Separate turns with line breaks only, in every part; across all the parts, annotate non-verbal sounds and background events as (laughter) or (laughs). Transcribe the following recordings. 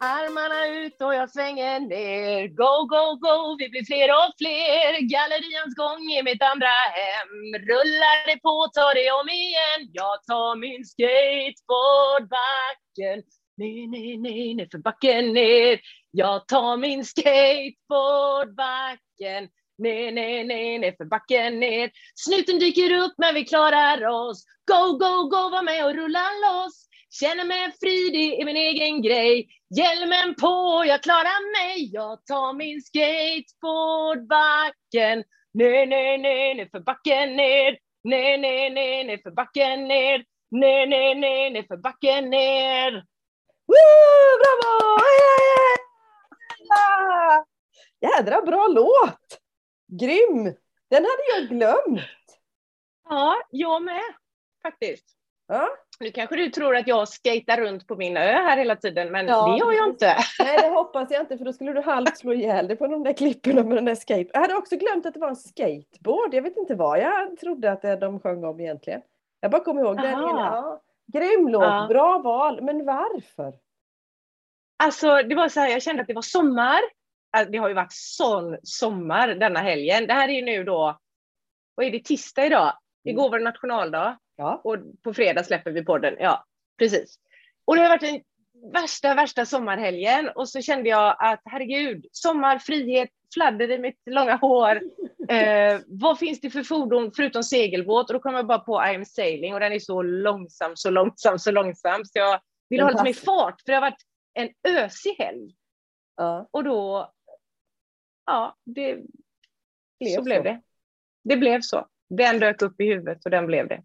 Armarna ut och jag svänger ner. Go, go, go, vi blir fler och fler. Gallerians gång är mitt andra hem. Rullar det på, tar det om igen. Jag tar min skateboardbacken. Ner, ner, ner, ner för backen ner. Jag tar min skateboardbacken. Ner, ner, ner, ner för backen ner. Snuten dyker upp men vi klarar oss. Go, go, go, var med och rulla loss. Känner mig fri, det är min egen grej. Hjälmen på, jag klarar mig. Jag tar min skateboardbacken. Ner, ner, ner, ner för backen ner. Ner, ner, ner, ner för backen ner. Ner, ner, ner, ner för backen ner.
Woo, bravo! Jädra bra låt! Grym! Den hade jag glömt.
Ja, jag med faktiskt.
Ja.
Nu kanske du tror att jag skater runt på min ö här hela tiden, men
Ja,
det gör jag inte.
Nej, det hoppas jag inte för då skulle du halvt slå ihjäl dig på de där klipporna med den där skate. Jag hade också glömt att det var en skateboard. Jag vet inte vad jag trodde att de sjöng om egentligen. Jag bara kommer ihåg den. Ja. Grym låt,
Ja.
bra val. Men varför?
Alltså, det var så här, jag kände att det var sommar. Alltså, Det har ju varit sån sommar denna helgen. Det här är ju nu då, vad är det, tisdag idag? Igår var det nationaldag
Ja.
och på fredag släpper vi podden. Ja, precis. Och det har varit den värsta, värsta sommarhelgen och så kände jag att herregud, sommar, frihet, fladder i mitt långa hår. (laughs) Eh, vad finns det för fordon förutom segelbåt? Och då kom jag bara på I am sailing och den är så långsam, så långsam, så långsam. Så jag vill
Den
ha lite mer fart för det har varit en ösig helg.
Ja.
Och då, ja, det,
Blev
så blev
så.
det. Det blev så. Den dök upp i huvudet och den blev det.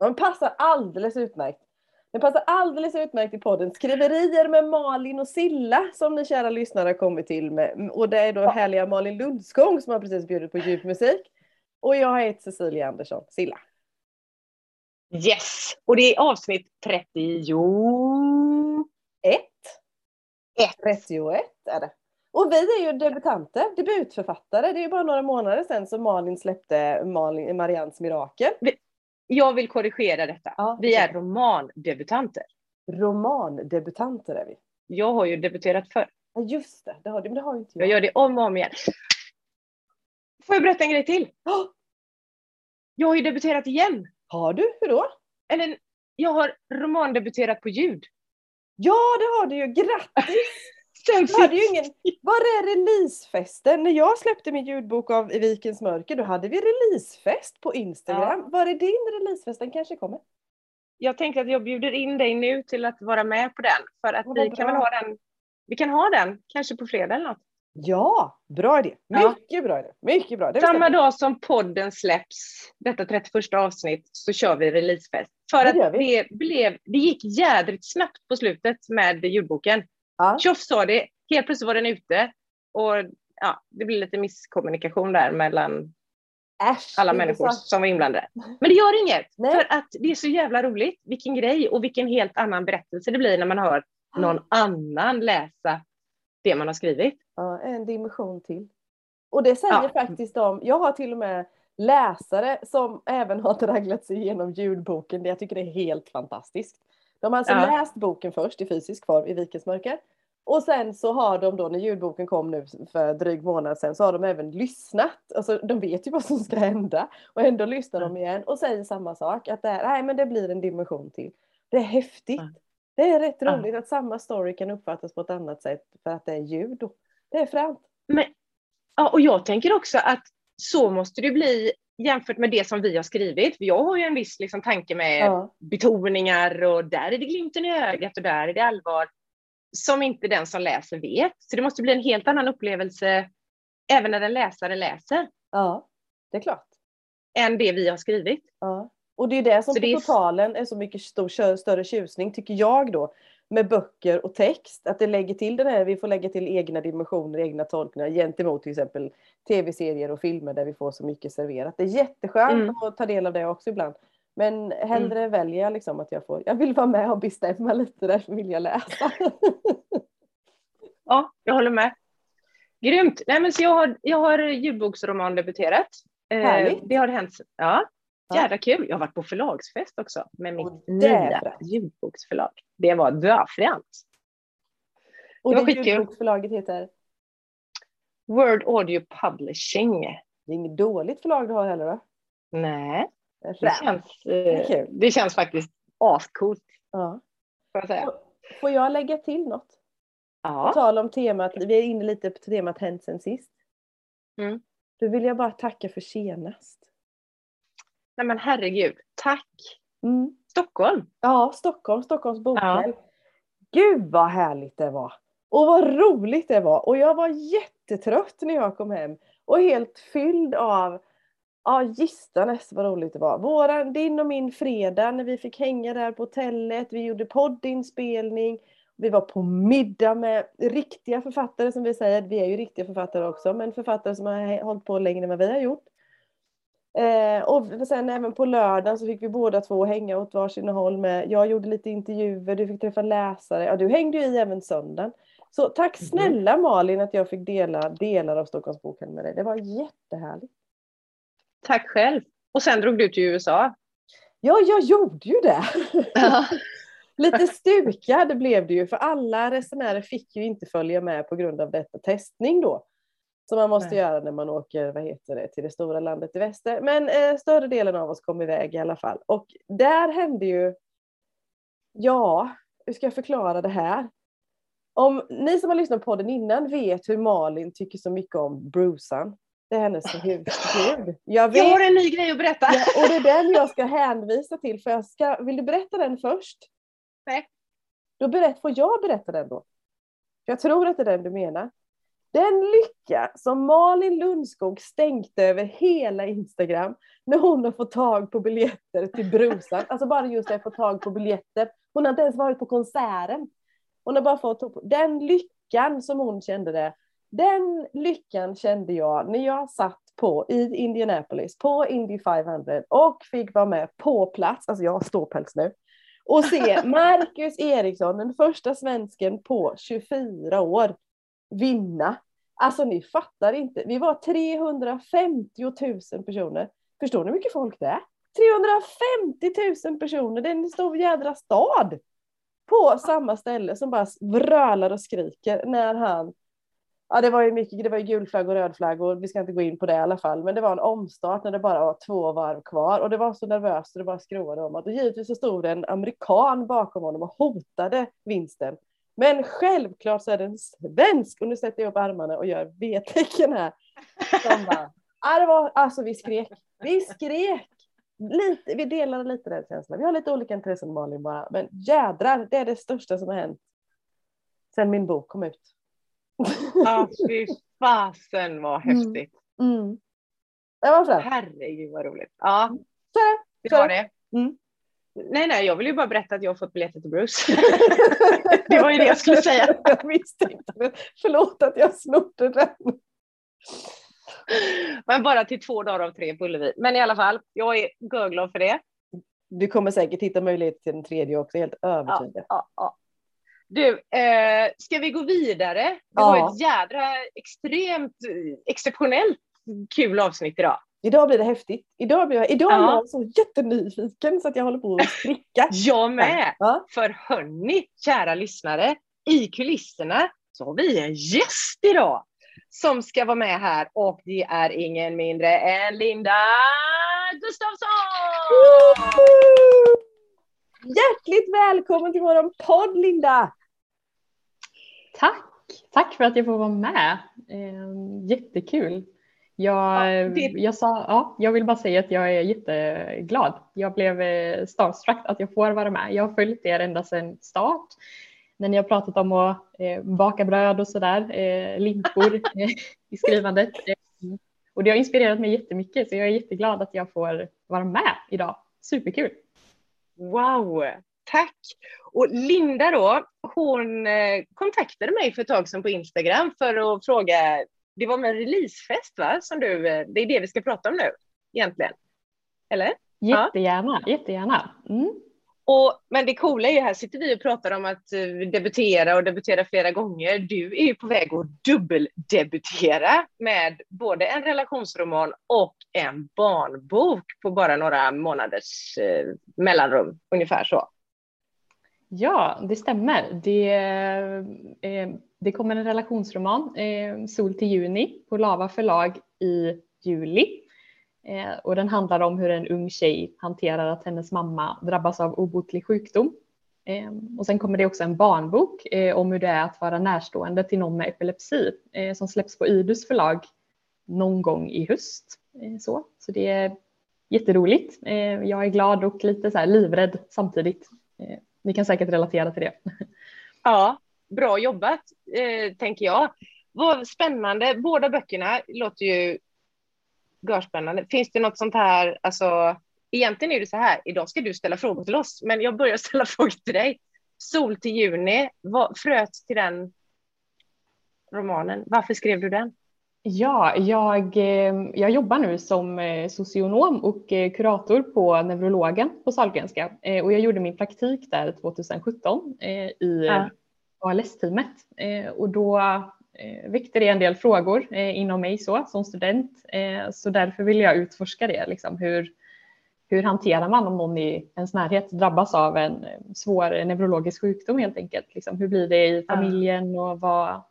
Den passar alldeles utmärkt. Den passar alldeles utmärkt i podden Skriverier med Malin och Silla som ni kära lyssnare har kommit till med. Och det är då härliga Malin Lundskog som har precis bjudit på djupmusik. Och jag heter Cecilia Andersson, Silla.
Yes! Och det är avsnitt 30.
Ett.
Ett.
31 är det. Och vi är ju debutanter, debutförfattare. Det är ju bara några månader sedan som Malin släppte Malin, Marians mirakel.
Jag vill korrigera detta.
Ja,
Vi är romandebutanter.
Romandebutanter är vi.
Jag har ju debuterat förr.
Ja just det, det har, du, men det har inte
Jag
jag.
gör det om och om igen. Får jag berätta en grej till?
Åh,
Jag har ju debuterat igen.
Har du? Hur då?
Eller, jag har romandebuterat på ljud.
Ja det har du ju, grattis! (laughs) Du hade ju ingen... Var är releasefesten? När jag släppte min ljudbok av I vikens mörker, då hade vi releasefest på Instagram. Var är din releasefest? Den kanske kommer?
Jag tänkte att jag bjuder in dig nu till att vara med på den. För att vi kan väl ha den. Vi kan ha den kanske på fredag eller något.
Ja, bra idé.
Ja.
Mycket bra idé. Mycket bra. Det
Samma dag som podden släpps, detta 31 avsnitt, så kör vi releasefest. För
Det
att det, blev, det gick jädrigt snabbt på slutet med ljudboken.
Ja.
Tjoff sa det, helt plötsligt var den ute. Och ja, det blev lite misskommunikation där mellan
Äsch,
alla människor
så-
som var inblandade. Men det gör inget,
Nej.
för att det är så jävla roligt. Vilken grej och vilken helt annan berättelse det blir när man hör någon annan läsa det man har skrivit.
Ja, en dimension till. Och det säger
Ja.
faktiskt de, jag har till och med läsare som även har tragglat sig igenom ljudboken. Jag tycker det är helt fantastiskt. De har alltså
Ja.
läst boken först i fysisk form i Vikens mörker. Och sen så har de då när ljudboken kom nu för dryg månad sedan så har de även lyssnat. Alltså de vet ju vad som ska hända. Och ändå lyssnar de igen och säger samma sak. Att det, är, nej, men det blir en dimension till. Det är häftigt. Det är rätt roligt att samma story kan uppfattas på ett annat sätt för att det är ljud. Det är fränt.
Men, ja, och jag tänker också att så måste det bli jämfört med det som vi har skrivit. Jag har ju en viss liksom, tanke med
Ja.
betoningar och där är det glimten i ögat och där är det allvar som inte den som läser vet. Så det måste bli en helt annan upplevelse även när en läsare läser
ja, det är klart.
än det vi har skrivit.
Ja. Och det är det som
Så
på
det är-
totalen är så mycket stor, större tjusning, tycker jag då, med böcker och text. Att det lägger till den här, vi får lägga till egna dimensioner, egna tolkningar gentemot till exempel tv-serier och filmer där vi får så mycket serverat. Det är jätteskönt
Mm.
att ta del av det också ibland. Men hellre väljer jag liksom att jag får, jag vill vara med och bestämma lite, därför vill jag läsa. (laughs)
Ja, jag håller med. Grymt! Nej, men så jag har, jag har ljudboksroman debuterat. Eh,
Härligt.
det har hänt. Ja. Jävla kul. Jag har varit på förlagsfest också med mitt
Och det
nya ljudboksförlag. Det var döfränt.
Och
Det
det ljudboksförlaget heter?
Word Audio Publishing.
Det är inget dåligt förlag du har heller va?
Nej, det
Rätt.
känns, eh,
kul.
det känns faktiskt ascoolt.
Ja.
Får jag säga.
Får jag lägga till något? På
Ja.
tal om temat, vi är inne lite på temat hänt sen sist.
Mm.
Då vill jag bara tacka för senast.
Nej men herregud, tack.
Mm.
Stockholm.
Ja, Stockholm, Stockholms bokkväll. Gud vad härligt det var! Och vad roligt det var! Och jag var jättetrött när jag kom hem. Och helt fylld av, ja gistanes vad roligt det var. Våran, din och min fredag när vi fick hänga där på hotellet. Vi gjorde poddinspelning. Vi var på middag med riktiga författare som vi säger. Vi är ju riktiga författare också, men författare som har hållit på längre än vad vi har gjort. Eh, och sen även på lördagen så fick vi båda två hänga åt varsin håll med. Jag gjorde lite intervjuer, du fick träffa läsare. Ja, du hängde ju i även söndagen. Så tack
Mhm.
snälla Malin att jag fick dela delar av Stockholmsboken med dig. Det var jättehärligt.
Tack själv. Och sen drog du till USA.
Ja, jag gjorde ju det.
Ja. (laughs)
Lite stukad blev det ju för alla resenärer fick ju inte följa med på grund av detta testning då. Som man måste
Nej.
göra när man åker vad heter det, till det stora landet i väster. Men eh, större delen av oss kom iväg i alla fall. Och där hände ju, ja, hur ska jag förklara det här? Om ni som har lyssnat på den innan vet hur Malin tycker så mycket om Brucean. Det är hennes husgud. Jag vet.
Jag har en ny grej att berätta.
Ja, och det är den jag ska hänvisa till. För jag ska, vill du berätta den först?
Nej.
Då berätt, får jag berätta den då? Jag tror att det är den du menar. Den lycka som Malin Lundskog stänkte över hela Instagram när hon har fått tag på biljetter till Brusan. Alltså bara just att få tag på biljetter. Hon har inte ens varit på konserten. Hon har bara fått den lyckan som hon kände det. Den lyckan kände jag när jag satt på i Indianapolis på Indy 500 och fick vara med på plats. Alltså jag har ståpäls nu och se (laughs) Marcus Eriksson, den första svensken på 24 år, vinna. Alltså ni fattar inte. Vi var 350 000 personer. Förstår ni hur mycket folk det är? 350 000 personer, det är en stor jädra stad. På samma ställe som bara vrölar och skriker när han Ja det var ju mycket, det var ju gul flagg och röd flagg och vi ska inte gå in på det i alla fall. Men det var en omstart när det bara var två varv kvar och det var så nervöst och det bara skrovade om att och givetvis så stod det en amerikan bakom honom och hotade vinsten. Men självklart så är det en svensk och nu sätter jag upp armarna och gör V-tecken här. Som bara, var, alltså vi skrek, vi skrek. Lite, vi delade lite den känslan. Vi har lite olika intressen Malin bara. Men jädrar, det är det största som har hänt. Sen min bok kom ut.
Ja, fy fasen vad
Mm.
häftigt.
Mm. Det var främt.
Herregud vad roligt. Ja,
Så är det. Så
var det.
Mm.
Nej, nej, jag vill ju bara berätta att jag har fått biljetter till Bruce. (laughs) det var ju det jag skulle säga. (laughs)
Jag misstänkte det. Förlåt att jag snodde den.
Men bara till två dagar av tre på Ullevi. Men i alla fall, jag är görglad för det.
Du kommer säkert hitta möjlighet till den tredje också, helt övertygad.
Ja, ja. Du, eh, ska vi gå vidare? Det
Ja.
var ett jädra extremt eh, exceptionellt kul avsnitt idag.
Idag blir det häftigt. Idag, blir jag, idag är
Ja.
jag så jättenyfiken så att jag håller på att spricka. (laughs)
Jag med!
Ja.
För hörni, kära lyssnare, i kulisserna så har vi en gäst idag som ska vara med här och det är ingen mindre än Linda Gustafsson!
Hjärtligt välkommen till våran podd Linda!
Tack! Tack för att jag får vara med. Eh, jättekul. Jag,
Ja, det-
jag, sa, ja, jag vill bara säga att jag är jätteglad. Jag blev eh, starstruck att jag får vara med. Jag har följt er ända sedan start. När ni har pratat om att eh, baka bröd och sådär, eh, limpor (laughs) eh, i skrivandet. Eh, och det har inspirerat mig jättemycket så jag är jätteglad att jag får vara med idag. Superkul!
Wow, tack! Och Linda då, hon eh, kontaktade mig för ett tag sedan på Instagram för att fråga, det var med en releasefest va? Som du, eh, det är det vi ska prata om nu egentligen. Eller?
Jättegärna, jättegärna. Mm.
Och, men det coola är ju här sitter vi och pratar om att eh, debutera och debutera flera gånger. Du är ju på väg att dubbeldebutera med både en relationsroman och en barnbok på bara några månaders eh, mellanrum, ungefär så.
Ja, det stämmer. Det, eh, det kommer en relationsroman, eh, Sol till juni, på Lava förlag i juli. Eh, och den handlar om hur en ung tjej hanterar att hennes mamma drabbas av obotlig sjukdom. Eh, och sen kommer det också en barnbok eh, om hur det är att vara närstående till någon med epilepsi eh, som släpps på Idus förlag någon gång i höst. Eh, så. så det är jätteroligt. Eh, jag är glad och lite så här livrädd samtidigt. Eh, ni kan säkert relatera till det. (laughs)
Ja, bra jobbat eh, tänker jag. Vad spännande. Båda böckerna låter ju görspännande. Finns det något sånt här, alltså egentligen är det så här, idag ska du ställa frågor till oss, men jag börjar (laughs) ställa frågor till dig. Sol till juni, vad fröts till den romanen? Varför skrev du den?
Ja, jag, eh, jag jobbar nu som eh, socionom och eh, kurator på neurologen på Sahlgrenska och jag gjorde min praktik där 2017 i ja. ALS-teamet och då väckte det en del frågor inom mig så, som student så därför ville jag utforska det, liksom, hur, hur hanterar man om någon i ens närhet drabbas av en svår neurologisk sjukdom helt enkelt? Liksom, hur blir det i familjen och vad,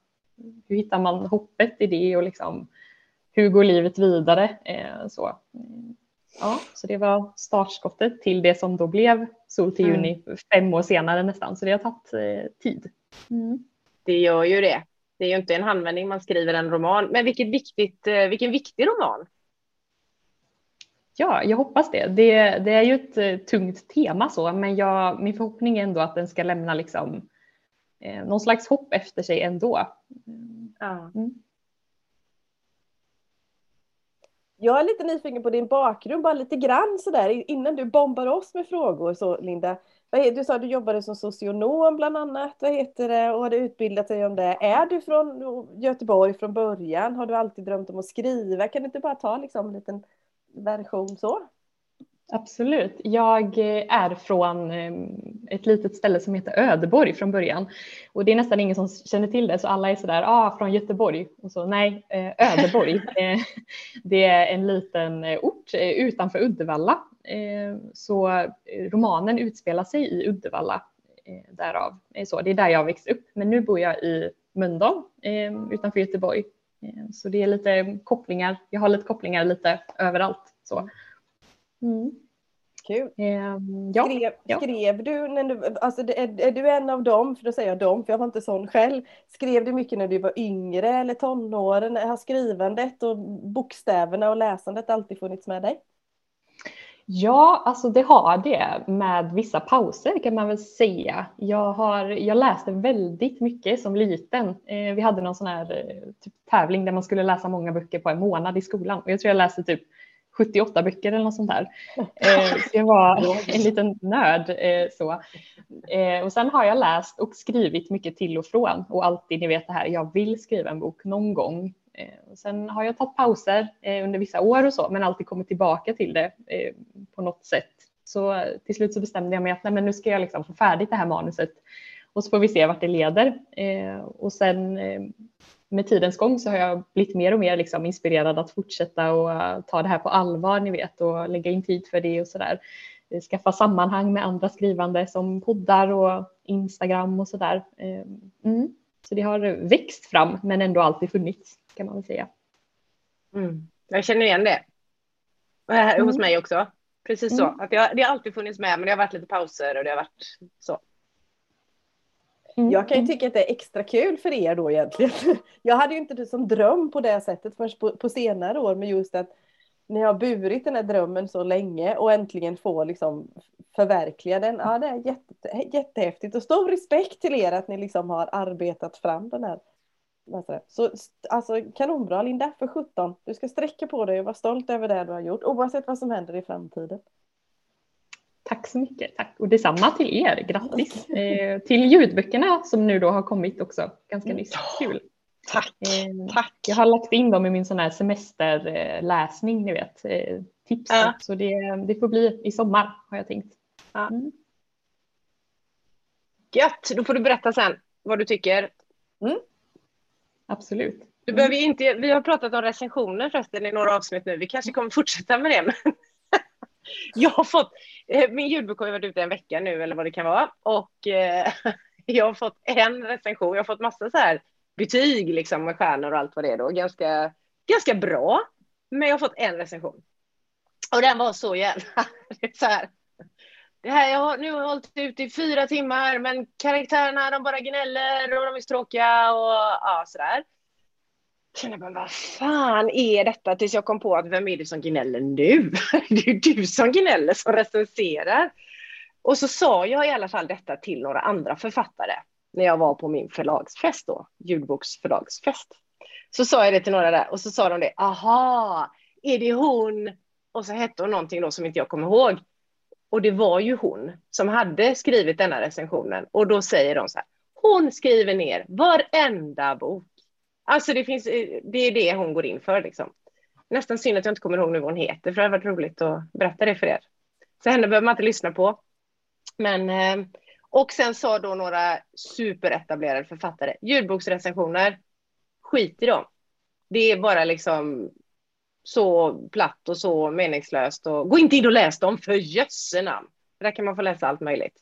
hur hittar man hoppet i det och liksom, hur går livet vidare? Eh, så. Ja, så det var startskottet till det som då blev Sol till juni mm. fem år senare nästan, så det har tagit eh, tid.
Mm. Det gör ju det. Det är ju inte en handvändning man skriver en roman, men vilket viktigt, eh, vilken viktig roman.
Ja, jag hoppas det. det. Det är ju ett tungt tema så, men jag, min förhoppning är ändå att den ska lämna liksom eh, någon slags hopp efter sig ändå. Ja. Mm.
Jag är lite nyfiken på din bakgrund, bara lite grann sådär innan du bombar oss med frågor så Linda. Du sa att du jobbade som socionom bland annat, vad heter det, och hade utbildat dig om det. Är du från Göteborg från början? Har du alltid drömt om att skriva? Kan du inte bara ta liksom en liten version så?
Absolut. Jag eh, är från eh, ett litet ställe som heter Ödeborg från början och det är nästan ingen som känner till det så alla är sådär, ah, från Göteborg och så nej, eh, Ödeborg. (laughs) det är en liten ort utanför Uddevalla så romanen utspelar sig i Uddevalla därav. Så det är där jag växte upp men nu bor jag i Mölndal utanför Göteborg så det är lite kopplingar. Jag har lite kopplingar lite överallt så.
Mm. Kul. Um, ja, skrev, ja. skrev, du, när du alltså är, är, du en av dem, för då säger jag dem, för jag var inte sån själv. Skrev du mycket när du var yngre eller tonåren? Har skrivandet och bokstäverna och läsandet alltid funnits med dig?
Ja, alltså det har det med vissa pauser kan man väl säga. Jag, har, jag läste väldigt mycket som liten. Eh, vi hade någon sån här eh, typ, tävling där man skulle läsa många böcker på en månad i skolan och jag tror jag läste typ 78 böcker eller något sånt där. (laughs) Eh, så jag var en liten nörd. Eh, så. Eh, och sen har jag läst och skrivit mycket till och från och alltid, ni vet det här, jag vill skriva en bok någon gång. Och sen har jag tagit pauser under vissa år och så, men alltid kommit tillbaka till det på något sätt. Så till slut så bestämde jag mig att nej, men nu ska jag liksom få färdigt det här manuset och så får vi se vart det leder. Och sen med tidens gång så har jag blivit mer och mer liksom inspirerad att fortsätta och uh, ta det här på allvar, ni vet, och lägga in tid för det och sådär. Skaffa sammanhang med andra skrivande som poddar och Instagram och sådär. Ehm, mm. Så det har växt fram men ändå alltid funnits kan man väl säga.
Mm. Jag känner igen det. Här, mm. Hos mig också. Precis så. Mm. Att jag, det har alltid funnits med men det har varit lite pauser och det har varit så.
Mm. Jag kan ju tycka att det är extra kul för er då egentligen. (laughs) Jag hade ju inte det som dröm på det sättet förrän på, på senare år, men just att ni har burit den här drömmen så länge och äntligen får liksom förverkliga den. Ja, det är jätte, jättehäftigt och stor respekt till er att ni liksom har arbetat fram den här. Så alltså kanonbra Linda, för 17. Du ska sträcka på dig och vara stolt över det du har gjort oavsett vad som händer i framtiden.
Tack så mycket. Tack. Och detsamma till er. Grattis eh, till ljudböckerna som nu då har kommit också ganska nyss. Kul.
Tack. Eh, Tack.
Jag har lagt in dem i min sån här semesterläsning, ni vet. Eh, tips. Ja. Så det, det får bli i sommar har jag tänkt. Ja. Mm.
Gött, då får du berätta sen vad du tycker. Mm.
Absolut.
Du behöver inte, vi har pratat om recensioner förresten i några avsnitt nu. Vi kanske kommer fortsätta med det. (laughs) jag har fått, eh, min ljudbok har ju varit ute en vecka nu eller vad det kan vara och eh, (laughs) jag har fått en recension, jag har fått massa så här betyg liksom med stjärnor och allt vad det är då, ganska, ganska bra. Men jag har fått en recension. Och den var så jävla, (laughs) så här. Det här, jag har nu hållit ut i fyra timmar, men karaktärerna de bara gnäller och de är så tråkiga och ja, sådär kände men vad fan är detta? Tills jag kom på att vem är det som gnäller nu? (laughs) Det är du som gnäller som recenserar. Och så sa jag i alla fall detta till några andra författare när jag var på min förlagsfest då, ljudboksförlagsfest. Så sa jag det till några där och så sa de det, aha, är det hon? Och så hette hon någonting då som inte jag kommer ihåg. Och det var ju hon som hade skrivit denna recensionen. Och då säger de så här, hon skriver ner varenda bok. Alltså det, finns, eh, det är det hon går in för liksom. Nästan synd att jag inte kommer ihåg nu vad hon heter, för det hade varit roligt att berätta det för er. Så henne behöver man inte lyssna på. Men, eh, och sen sa då några superetablerade författare, ljudboksrecensioner, skit i dem. Det är bara liksom så platt och så meningslöst. Och, gå inte in och läs dem för jösse namn. Där kan man få läsa allt möjligt.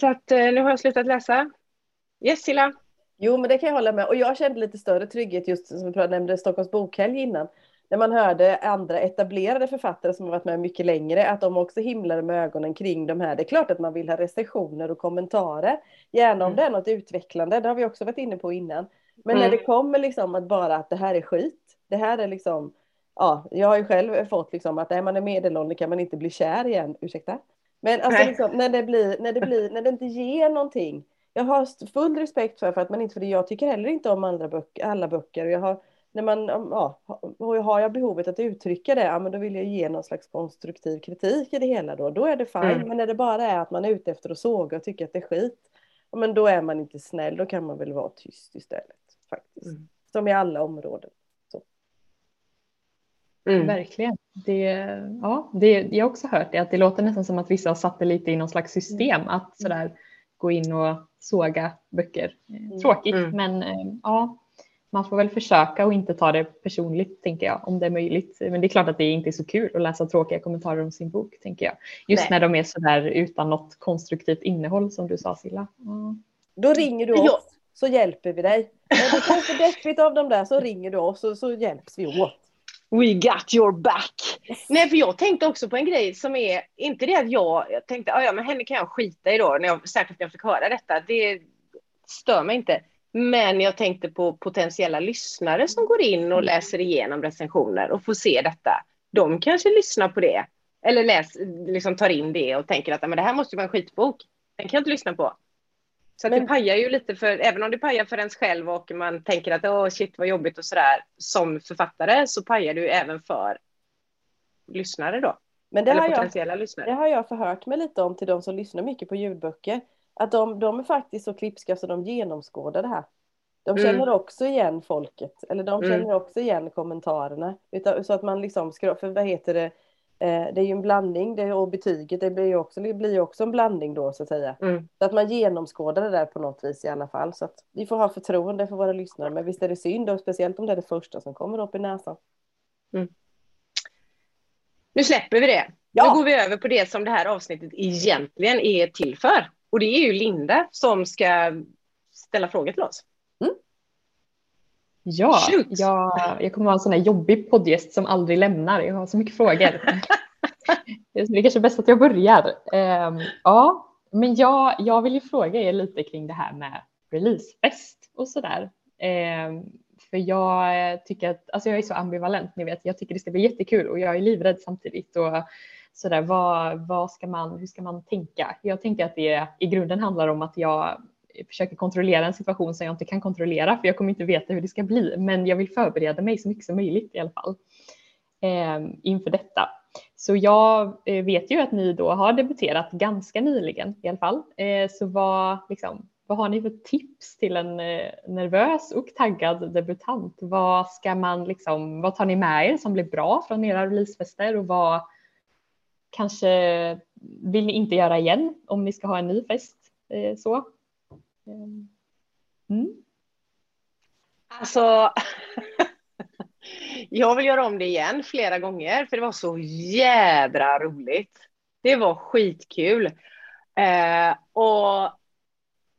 Så att eh, nu har jag slutat läsa. Yes, Silla?
Jo, men det kan jag hålla med. Och jag kände lite större trygghet just som vi nämnde Stockholms bokhelg innan. När man hörde andra etablerade författare som har varit med mycket längre, att de också himlade med ögonen kring de här. Det är klart att man vill ha recensioner och kommentarer. Gärna om mm. det är något utvecklande, det har vi också varit inne på innan. Men mm. när det kommer liksom att bara att det här är skit, det här är liksom, ja, jag har ju själv fått liksom att är man är medelålder kan man inte bli kär igen, ursäkta. Men alltså liksom, när, det blir, när, det blir, när det inte ger någonting. Jag har full respekt för, för att man inte, för jag tycker heller inte om andra böcker, alla böcker. Och jag har, när man, ja, har jag behovet att uttrycka det, ja, men då vill jag ge någon slags konstruktiv kritik i det hela då. Då är det fine. Mm. Men när det bara är att man är ute efter att såga och tycker att det är skit, ja, men då är man inte snäll. Då kan man väl vara tyst istället. Faktiskt. Mm. Som i alla områden.
Mm. Verkligen. Det, ja, det, jag har också hört det, att det låter nästan som att vissa har satt det lite i någon slags system mm. att sådär gå in och såga böcker. Mm. Tråkigt, mm. men eh, ja, man får väl försöka och inte ta det personligt, tänker jag, om det är möjligt. Men det är klart att det inte är så kul att läsa tråkiga kommentarer om sin bok, tänker jag. Just Nej. när de är sådär utan något konstruktivt innehåll, som du sa, Silla. Mm.
Då ringer du oss, så hjälper vi dig. Är det för deppigt av dem där så ringer du oss och så hjälps vi åt.
We got your back. Yes. Nej, för jag tänkte också på en grej som är, inte det att jag, jag tänkte, ja men henne kan jag skita i då, när jag, särskilt när jag fick höra detta, det stör mig inte. Men jag tänkte på potentiella lyssnare som går in och läser igenom recensioner och får se detta. De kanske lyssnar på det, eller läs, liksom tar in det och tänker att men det här måste vara en skitbok. Den kan jag inte lyssna på. Så men, det pajar ju lite för, även om det pajar för ens själv och man tänker att åh shit vad jobbigt och sådär som författare så pajar det ju även för lyssnare då.
Men det, har jag, lyssnare. det har jag förhört mig lite om till de som lyssnar mycket på ljudböcker. Att de, de är faktiskt så klipska så de genomskådar det här. De mm. känner mm. också igen folket, eller de mm. känner mm. också igen kommentarerna. så att man liksom, för vad heter det, det är ju en blandning det, och betyget det blir ju också, det blir också en blandning då så att säga. Mm. Så att man genomskådar det där på något vis i alla fall. Så att vi får ha förtroende för våra lyssnare. Men visst är det synd och speciellt om det är det första som kommer upp i näsan. Mm.
Nu släpper vi det. Ja. Nu går vi över på det som det här avsnittet egentligen är till för. Och det är ju Linda som ska ställa frågor till oss.
Ja, jag, jag kommer vara en sån här jobbig poddgäst som aldrig lämnar. Jag har så mycket frågor. (laughs) det är kanske bäst att jag börjar. Um, ja, men jag, jag vill ju fråga er lite kring det här med releasefest och sådär. Um, för jag tycker att, alltså jag är så ambivalent, ni vet, jag tycker det ska bli jättekul och jag är livrädd samtidigt. Och sådär, vad, vad ska man, hur ska man tänka? Jag tänker att det i grunden handlar om att jag försöker kontrollera en situation som jag inte kan kontrollera för jag kommer inte veta hur det ska bli. Men jag vill förbereda mig så mycket som möjligt i alla fall eh, inför detta. Så jag eh, vet ju att ni då har debuterat ganska nyligen i alla fall. Eh, så vad, liksom, vad har ni för tips till en eh, nervös och taggad debutant? Vad ska man liksom, vad tar ni med er som blir bra från era releasefester och vad kanske vill ni inte göra igen om ni ska ha en ny fest? Eh, så
mm. Alltså, (laughs) jag vill göra om det igen flera gånger, för det var så jädra roligt. Det var skitkul. Eh, och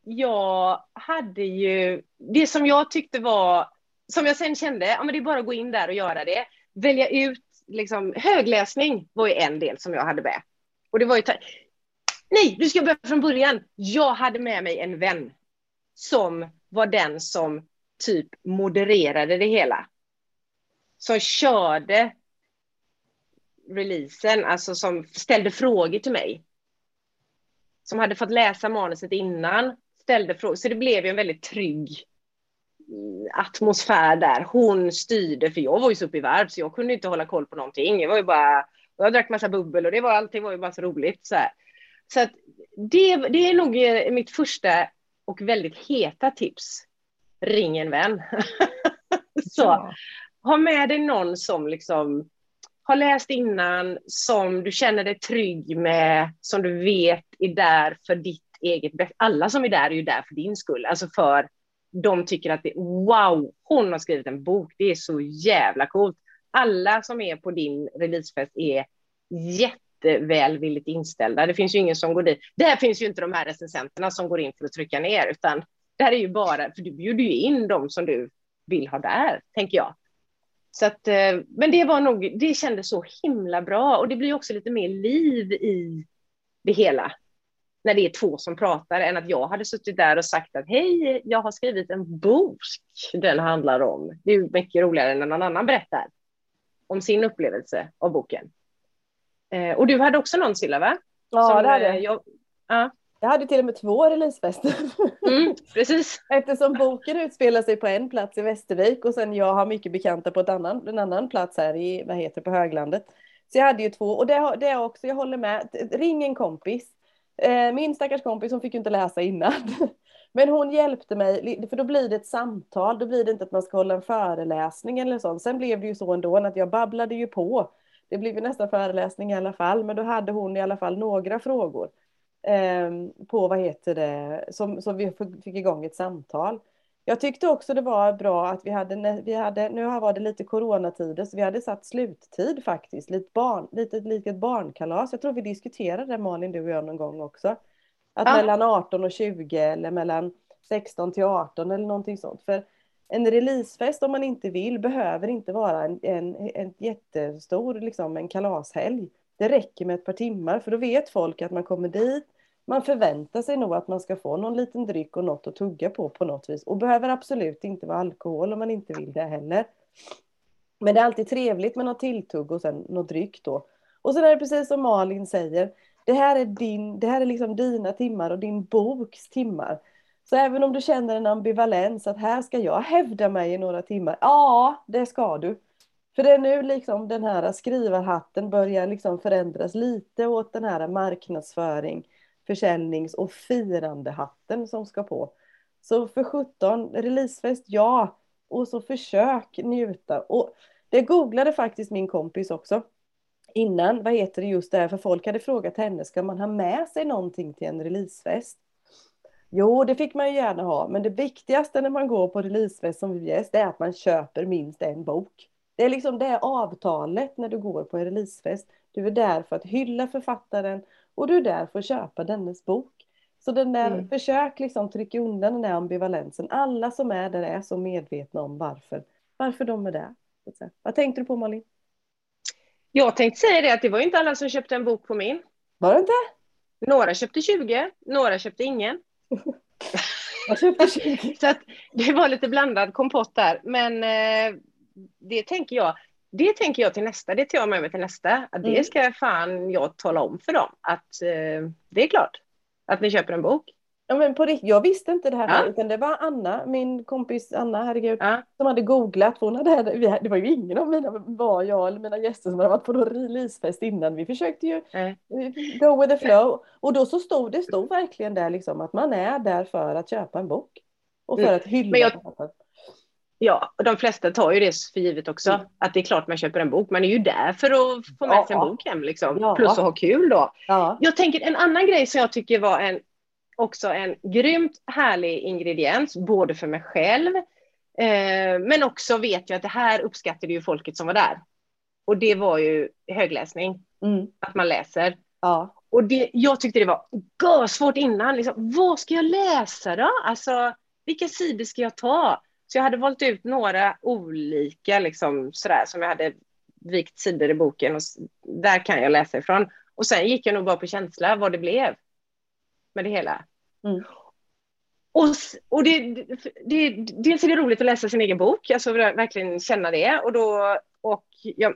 jag hade ju, det som jag tyckte var, som jag sen kände, ja men det är bara att gå in där och göra det. Välja ut, liksom, högläsning var ju en del som jag hade med. Och det var ju, nej, du ska börja från början. Jag hade med mig en vän som var den som typ modererade det hela. Som körde releasen, alltså som ställde frågor till mig. Som hade fått läsa manuset innan, ställde frågor. Så det blev ju en väldigt trygg mm, atmosfär där. Hon styrde, för jag var ju så uppe i varv så jag kunde inte hålla koll på någonting. Jag var ju bara, jag drack massa bubbel och det var allting var ju bara så roligt. Så, här. så att det, det är nog eh, mitt första och väldigt heta tips. Ring en vän. (laughs) så ja. ha med dig någon som liksom har läst innan, som du känner dig trygg med, som du vet är där för ditt eget bästa. Alla som är där är ju där för din skull, alltså för de tycker att det wow, hon har skrivit en bok, det är så jävla coolt. Alla som är på din releasefest är jättevälvilligt inställda. Det finns ju ingen som går dit. Där finns ju inte de här recensenterna som går in för att trycka ner, utan där är ju bara, för du bjuder ju in dem som du vill ha där, tänker jag. Så att, eh, men det var nog, det kändes så himla bra och det blir också lite mer liv i det hela när det är två som pratar än att jag hade suttit där och sagt att hej, jag har skrivit en bok den handlar om. Det är mycket roligare än när någon annan berättar om sin upplevelse av boken. Eh, och du hade också någon Silla, va?
Ja, som, det hade eh, jag. Ja. Jag hade till och med två releasefester.
Mm, precis. (laughs)
Eftersom boken utspelar sig på en plats i Västervik och sen jag har mycket bekanta på ett annan, en annan plats här i, vad heter på Höglandet. Så jag hade ju två och det, det är också, jag håller med, ring en kompis. Eh, min stackars kompis, hon fick ju inte läsa innan. (laughs) Men hon hjälpte mig, för då blir det ett samtal, då blir det inte att man ska hålla en föreläsning eller sånt. Sen blev det ju så ändå att jag babblade ju på. Det blev ju nästan föreläsning i alla fall, men då hade hon i alla fall några frågor. Eh, på vad heter det, som, som vi fick igång ett samtal. Jag tyckte också det var bra att vi hade, vi hade nu var det lite coronatider, så vi hade satt sluttid faktiskt, lite, barn, lite likt barnkalas. Jag tror vi diskuterade det Malin, du och jag någon gång också. Att ja. mellan 18 och 20 eller mellan 16 till 18 eller någonting sånt. För en releasefest om man inte vill behöver inte vara en, en, en jättestor liksom, en kalashelg. Det räcker med ett par timmar för då vet folk att man kommer dit, man förväntar sig nog att man ska få någon liten dryck och något att tugga på på något vis. Och behöver absolut inte vara alkohol om man inte vill det heller. Men det är alltid trevligt med något tilltugg och sen något dryck då. Och sen är det precis som Malin säger. Det här är, din, det här är liksom dina timmar och din boks timmar. Så även om du känner en ambivalens att här ska jag hävda mig i några timmar. Ja, det ska du. För det är nu liksom den här skrivarhatten börjar liksom förändras lite åt den här marknadsföring försäljnings och firandehatten som ska på. Så för 17, releasefest, ja. Och så försök njuta. Och det googlade faktiskt min kompis också. Innan, vad heter det just det för folk hade frågat henne, ska man ha med sig någonting till en releasefest? Jo, det fick man ju gärna ha, men det viktigaste när man går på releasefest som VVS, det är att man köper minst en bok. Det är liksom det avtalet när du går på en releasefest. Du är där för att hylla författaren och du är där för att köpa dennes bok. Så den där, mm. försök liksom trycka undan den där ambivalensen. Alla som är där är så medvetna om varför, varför de är där. Vad tänkte du på Malin?
Jag tänkte säga det att det var inte alla som köpte en bok på min.
Var det inte?
Några köpte 20, några köpte ingen.
Jag köpte 20. (laughs)
så att det var lite blandad kompott där. Men eh, det tänker jag, det tänker jag till nästa, det tar jag med mig till nästa. Att det mm. ska fan jag tala om för dem. Att eh, det är klart att ni köper en bok.
Ja, men på riktigt, jag visste inte det här, ja. utan det var Anna, min kompis Anna, herregud, ja. som hade googlat. Hon hade, det var ju ingen av mina, var jag eller mina gäster som hade varit på någon releasefest innan. Vi försökte ju Nej. go with the flow. Och då så stod det stod verkligen där liksom att man är där för att köpa en bok. Och för mm. att hylla. Men jag,
Ja, och de flesta tar ju det för givet också, mm. att det är klart man köper en bok. Man är ju där för att få med sig en bok hem, liksom. Ja. plus att ha kul då. Ja. Jag tänker en annan grej som jag tycker var en, också en grymt härlig ingrediens, både för mig själv Eh, men också vet jag att det här uppskattade ju folket som var där. Och det var ju högläsning,
Mm.
att man läser.
Ja.
Och det, jag tyckte det var svårt innan. Liksom, vad ska jag läsa då? Alltså, vilka sidor ska jag ta? Så jag hade valt ut några olika liksom, sådär, som jag hade vikt sidor i boken. Och där kan jag läsa ifrån. Och sen gick jag nog bara på känsla vad det blev med det hela.
Mm.
Och, och det, det, dels är det roligt att läsa sin egen bok, alltså verkligen känna det. Och, då, och, ja,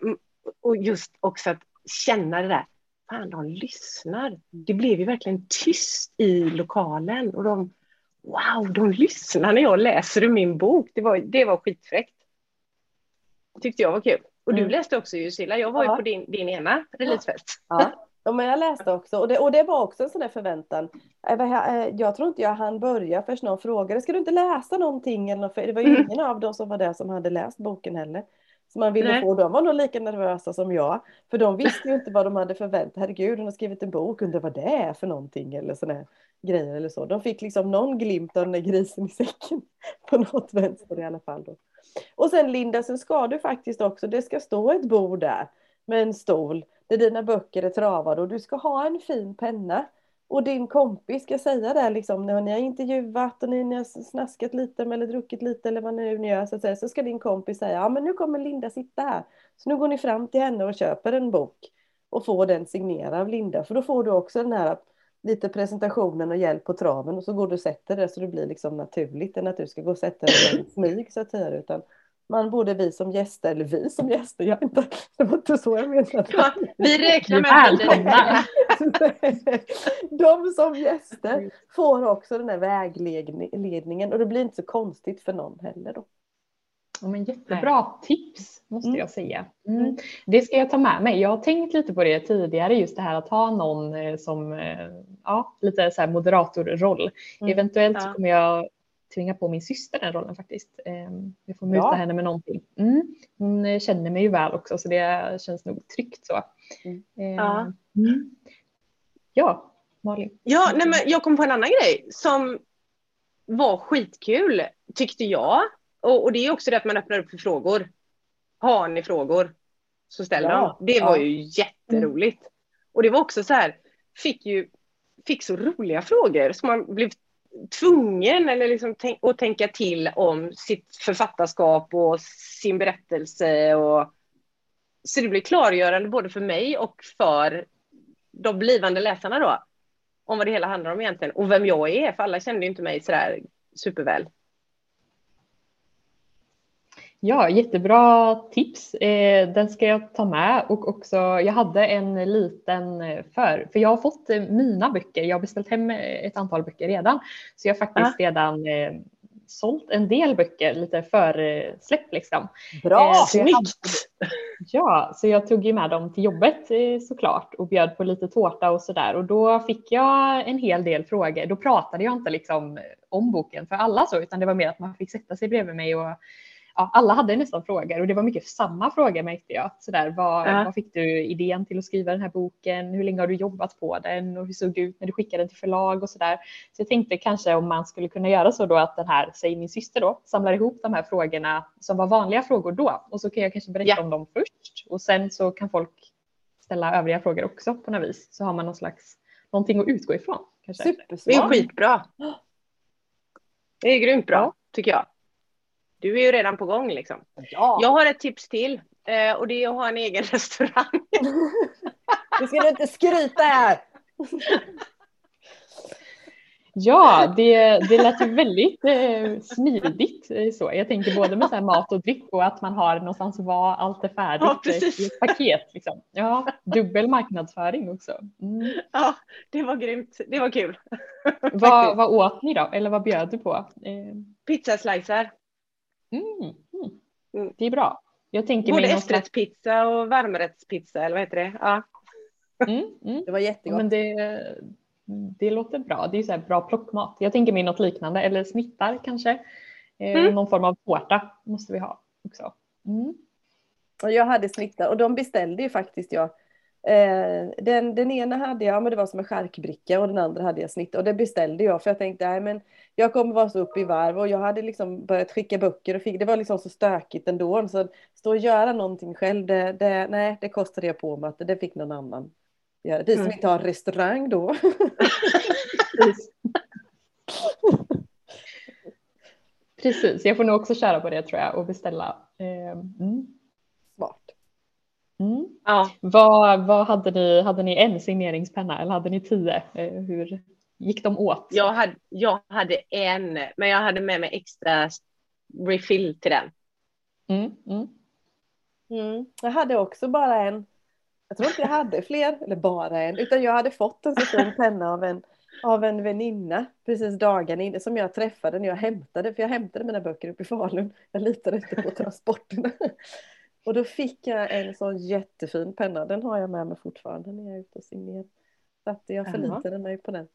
och just också att känna det där, fan de lyssnar. Det blev ju verkligen tyst i lokalen och de, wow, de lyssnar när jag läser ur min bok. Det var, det var skitfräckt. Tyckte jag var kul. Och du
Mm.
läste också Jusila, jag var ju
Ja.
på din, din ena releasefest.
Ja. Ja, men jag läste också och det, och det var också en sån där förväntan. Eh, vad jag- tror inte jag hann börja först någon frågade, ska du inte läsa någonting? Eller något? För det var ju
Mm.
ingen av dem som var där som hade läst boken heller. Så man ville
Nej.
få, de var nog lika nervösa som jag. För de visste ju inte vad de hade förväntat. Herregud, hon har skrivit en bok, undrar vad det är för någonting eller sådana grejer eller så. De fick liksom någon glimt av den där grisen i säcken (laughs) på något vänster i alla fall. Då. Och sen Linda, så ska du faktiskt också, det ska stå ett bord där med en stol där dina böcker är travade och du ska ha en fin penna. Och din kompis ska säga det liksom när ni har intervjuat och ni, ni har snaskat lite eller druckit lite eller vad ni nu gör så, att säga, så ska din kompis säga ja men nu kommer Linda sitta här. Så nu går ni fram till henne och köper en bok och får den signerad av Linda för då får du också den här lite presentationen och hjälp på traven och så går du och sätter det så det blir liksom naturligt än att du ska gå och sätta dig i smyg så att säga utan man borde vi som gäster, eller vi som gäster, jag inte, (laughs) det var inte så jag menade. (laughs)
Ja, vi räknar med
Välkomna! (laughs)
De som gäster får också den här vägledningen och det blir inte så konstigt för någon heller då.
Ja, men jättebra tips måste
Mm.
jag säga.
Mm.
Mm. Det ska jag ta med mig. Jag har tänkt lite på det tidigare, just det här att ha någon eh, som eh, ja, lite så här moderatorroll.
Mm.
Eventuellt så
Ja.
kommer jag tvinga på min syster den rollen faktiskt. Eh, Vi får muta
Bra.
henne med någonting. Mm. Hon eh, känner mig ju väl också så det känns nog tryggt så.
Mm.
Eh,
Ja.
mm. Ja, Malin.
Ja, nej, men jag kom på en annan grej som var skitkul, tyckte jag. Och, och det är också det att man öppnar upp för frågor. Har ni frågor? Så ställ
Ja,
dem. Det var
ja.
ju jätteroligt. Och det var också så här, fick ju fick så roliga frågor som man blev tvungen eller liksom att tänka till om sitt författarskap och sin berättelse. Och, så det blir klargörande både för mig och för de blivande läsarna då. Om vad det hela handlar om egentligen och vem jag är, för alla kände ju inte mig sådär superväl.
Ja, jättebra tips. Eh, den ska jag ta med och också jag hade en liten eh, för, för jag har fått eh, mina böcker. Jag har beställt hem ett antal böcker redan, så jag har faktiskt redan eh, sålt en del böcker lite försläpp liksom.
Bra!
Så jag hade-
Snyggt!
Ja, så jag tog ju med dem till jobbet såklart och bjöd på lite tårta och sådär och då fick jag en hel del frågor. Då pratade jag inte liksom om boken för alla så, utan det var mer att man fick sätta sig bredvid mig och ja, alla hade nästan frågor och det var mycket samma frågor märkte jag. Sådär, vad,
Ja.
vad fick du idén till att skriva den här boken? Hur länge har du jobbat på den och hur såg det ut när du skickade den till förlag och sådär. Så jag tänkte kanske om man skulle kunna göra så då att den här, säg min syster då, samlar ihop de här frågorna som var vanliga frågor då och så kan jag kanske berätta
Ja.
om dem först och sen så kan folk ställa övriga frågor också på något vis så har man någon slags någonting att utgå ifrån. Kanske.
Det är
Supersmart!
skitbra. Det är grymt bra, tycker jag. Du är ju redan på gång liksom.
Ja,
Jag har ett tips till eh, och det är att ha en egen (laughs) restaurang. (laughs)
det ska du inte skryta här! (laughs)
Ja, det, det lät ju väldigt eh, smidigt eh, så. Jag tänker både med så här mat och dryck och att man har någonstans att vara, allt är färdigt
Ja,
eh, i ett paket. Liksom. Ja, dubbel marknadsföring också. Mm.
Ja, det var grymt. Det var kul.
Vad, vad åt ni då? Eller vad bjöd du på? Eh,
Pizzaslicer.
Mm, mm.
Mm.
Det är bra. Jag tänker
Både efterrättspizza och varmrättspizza, eller vad heter det? Ja.
Mm, (laughs) mm.
Det var jättegott.
men det, det låter bra. Det är ju så här bra plockmat. Jag tänker mig något liknande eller snittar kanske. Eh,
Mm.
Någon form av tårta måste vi ha också. Mm.
Och jag hade snittar och de beställde ju faktiskt jag Eh, den, den ena hade jag, men det var som en skärkbricka och den andra hade jag snitt och det beställde jag för jag tänkte nej men jag kommer vara så uppe i varv och jag hade liksom börjat skicka böcker och fick, det var liksom så stökigt ändå så stå och göra någonting själv det, det, nej det kostade jag på mig att det fick någon annan göra. Vi som mm. inte har restaurang då. (laughs)
Precis, jag får nog också köra på det tror jag och beställa. Eh, mm. Mm. Ja. Vad, vad hade, ni, hade ni en signeringspenna eller hade ni tio? Eh, hur gick de åt?
Jag hade, jag hade en, men jag hade med mig extra refill till den.
Mm, mm.
Mm. Jag hade också bara en. Jag tror inte jag hade fler, eller bara en, utan jag hade fått en så stor penna av en, av en väninna precis dagarna innan som jag träffade när jag hämtade, för jag hämtade mina böcker uppe i Falun. Jag litade inte på transporterna. Och då fick jag en sån jättefin penna. Den har jag med mig fortfarande när jag är ute och signerar. Så att jag förlitade mig på den.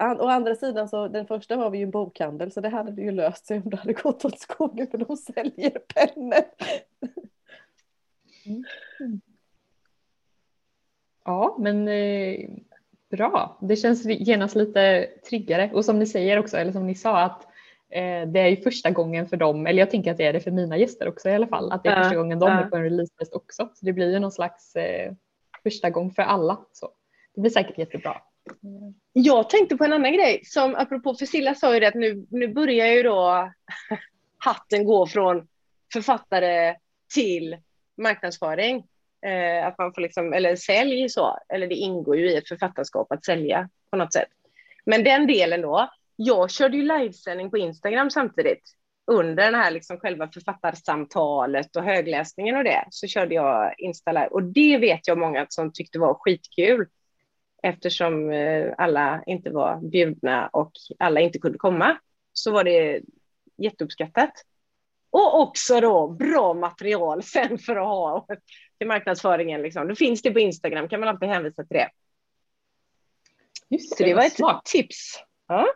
Å andra sidan så den första var vi ju en bokhandel så det hade ju löst sig om det hade gått åt skogen för de säljer pennor.
Mm. (laughs) Ja men eh, bra. Det känns genast lite tryggare och som ni säger också eller som ni sa att det är ju första gången för dem, eller jag tänker att det är det för mina gäster också i alla fall, att det är första gången de är på en releasefest också. Så det blir ju någon slags eh, första gång för alla. Så det blir säkert jättebra.
Jag tänkte på en annan grej som apropå för Silla sa ju det att nu, nu börjar ju då (laughs) hatten gå från författare till marknadsföring. Eh, att man får liksom, eller sälj så, eller det ingår ju i ett författarskap att sälja på något sätt. Men den delen då, jag körde ju livesändning på Instagram samtidigt. Under den här liksom själva författarsamtalet och högläsningen och det så körde jag Insta live och det vet jag många som tyckte var skitkul eftersom eh, alla inte var bjudna och alla inte kunde komma så var det jätteuppskattat. Och också då bra material sen för att ha (laughs) till marknadsföringen. Liksom. Då finns det på Instagram, kan man alltid hänvisa till det. Just det, så det var ett smart. tips. Ja.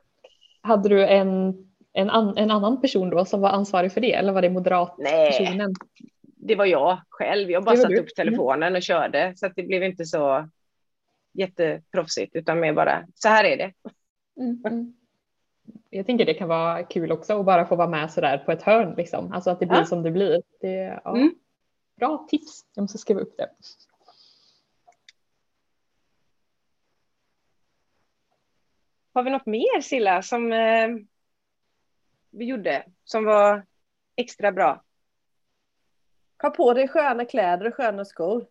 Hade du en, en, an, en annan person då som var ansvarig för det eller var det moderatpersonen? Nej,
det var jag själv. Jag bara satte upp telefonen och körde så att det blev inte så jätteproffsigt utan mer bara så här är det.
Mm, mm. Jag tänker det kan vara kul också att bara få vara med sådär på ett hörn liksom. Alltså att det blir ja. som det blir. Det, ja. mm. Bra tips. Jag måste skriva upp det.
Har vi något mer Silla som eh, vi gjorde som var extra bra?
Ha på dig sköna kläder och sköna skor.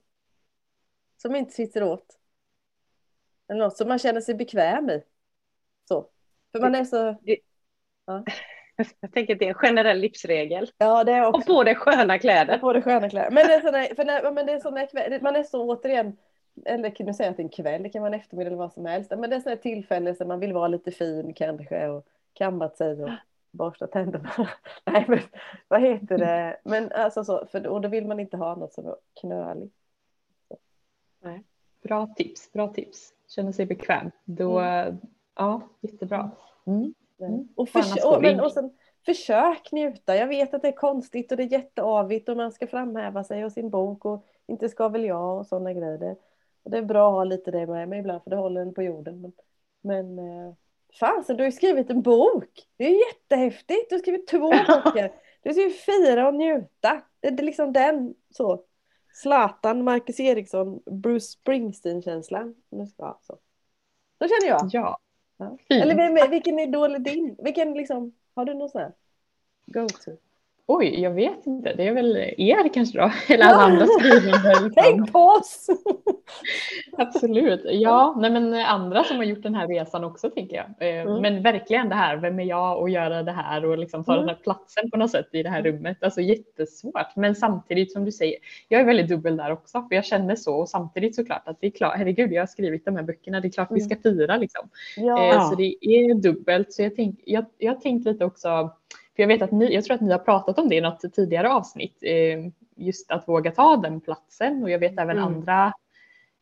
Som inte sitter åt. Eller något som man känner sig bekväm i. Så. För man är så...
Ja. (laughs) Jag tänker att det är en generell livsregel.
Ja, det är också.
Och på dig sköna kläder.
På dig sköna kläder. Men det är såna, för när, men det är såna, man är så återigen eller kan du säga att det är en kväll, det kan vara en eftermiddag eller vad som helst. Men det är sådana tillfällen där man vill vara lite fin kanske och kammat sig och borsta tänderna. (laughs) Nej men vad heter det? Men alltså så, för, och då vill man inte ha något som är knöligt.
Nej. Bra tips, bra tips. Känna sig bekväm. Då, mm. Ja, jättebra. Mm.
Mm. Och, för, och, men, och sen, försök njuta. Jag vet att det är konstigt och det är jätteavigt och man ska framhäva sig och sin bok och inte ska väl jag och sådana grejer. Och det är bra att ha lite det med mig ibland för det håller en på jorden. Men, men eh, fasen, du har ju skrivit en bok. Det är jättehäftigt. Du har skrivit två böcker. Du ska ju fira och njuta. Det är liksom den så. Zlatan, Marcus Eriksson, Bruce Springsteen-känslan. Så. så känner jag.
Ja.
ja. Eller vilken idol är din? Vilken liksom, har du någon sån här go-to?
Oj, jag vet inte. Det är väl er kanske då? (laughs) Eller alla andra. (laughs)
Tänk på oss! (laughs)
Absolut. Ja, nej men andra som har gjort den här resan också tänker jag. Eh, mm. Men verkligen det här, vem är jag och göra det här och liksom ta mm. den här platsen på något sätt i det här rummet. Alltså jättesvårt. Men samtidigt som du säger, jag är väldigt dubbel där också. För jag känner så och samtidigt såklart att det är klart, herregud jag har skrivit de här böckerna, det är klart vi ska mm. fira liksom. Ja. Eh, så det är dubbelt. Så jag, tänk, jag, jag har tänkt lite också för jag vet att ni, jag tror att ni har pratat om det i något tidigare avsnitt, eh, just att våga ta den platsen och jag vet även mm. andra,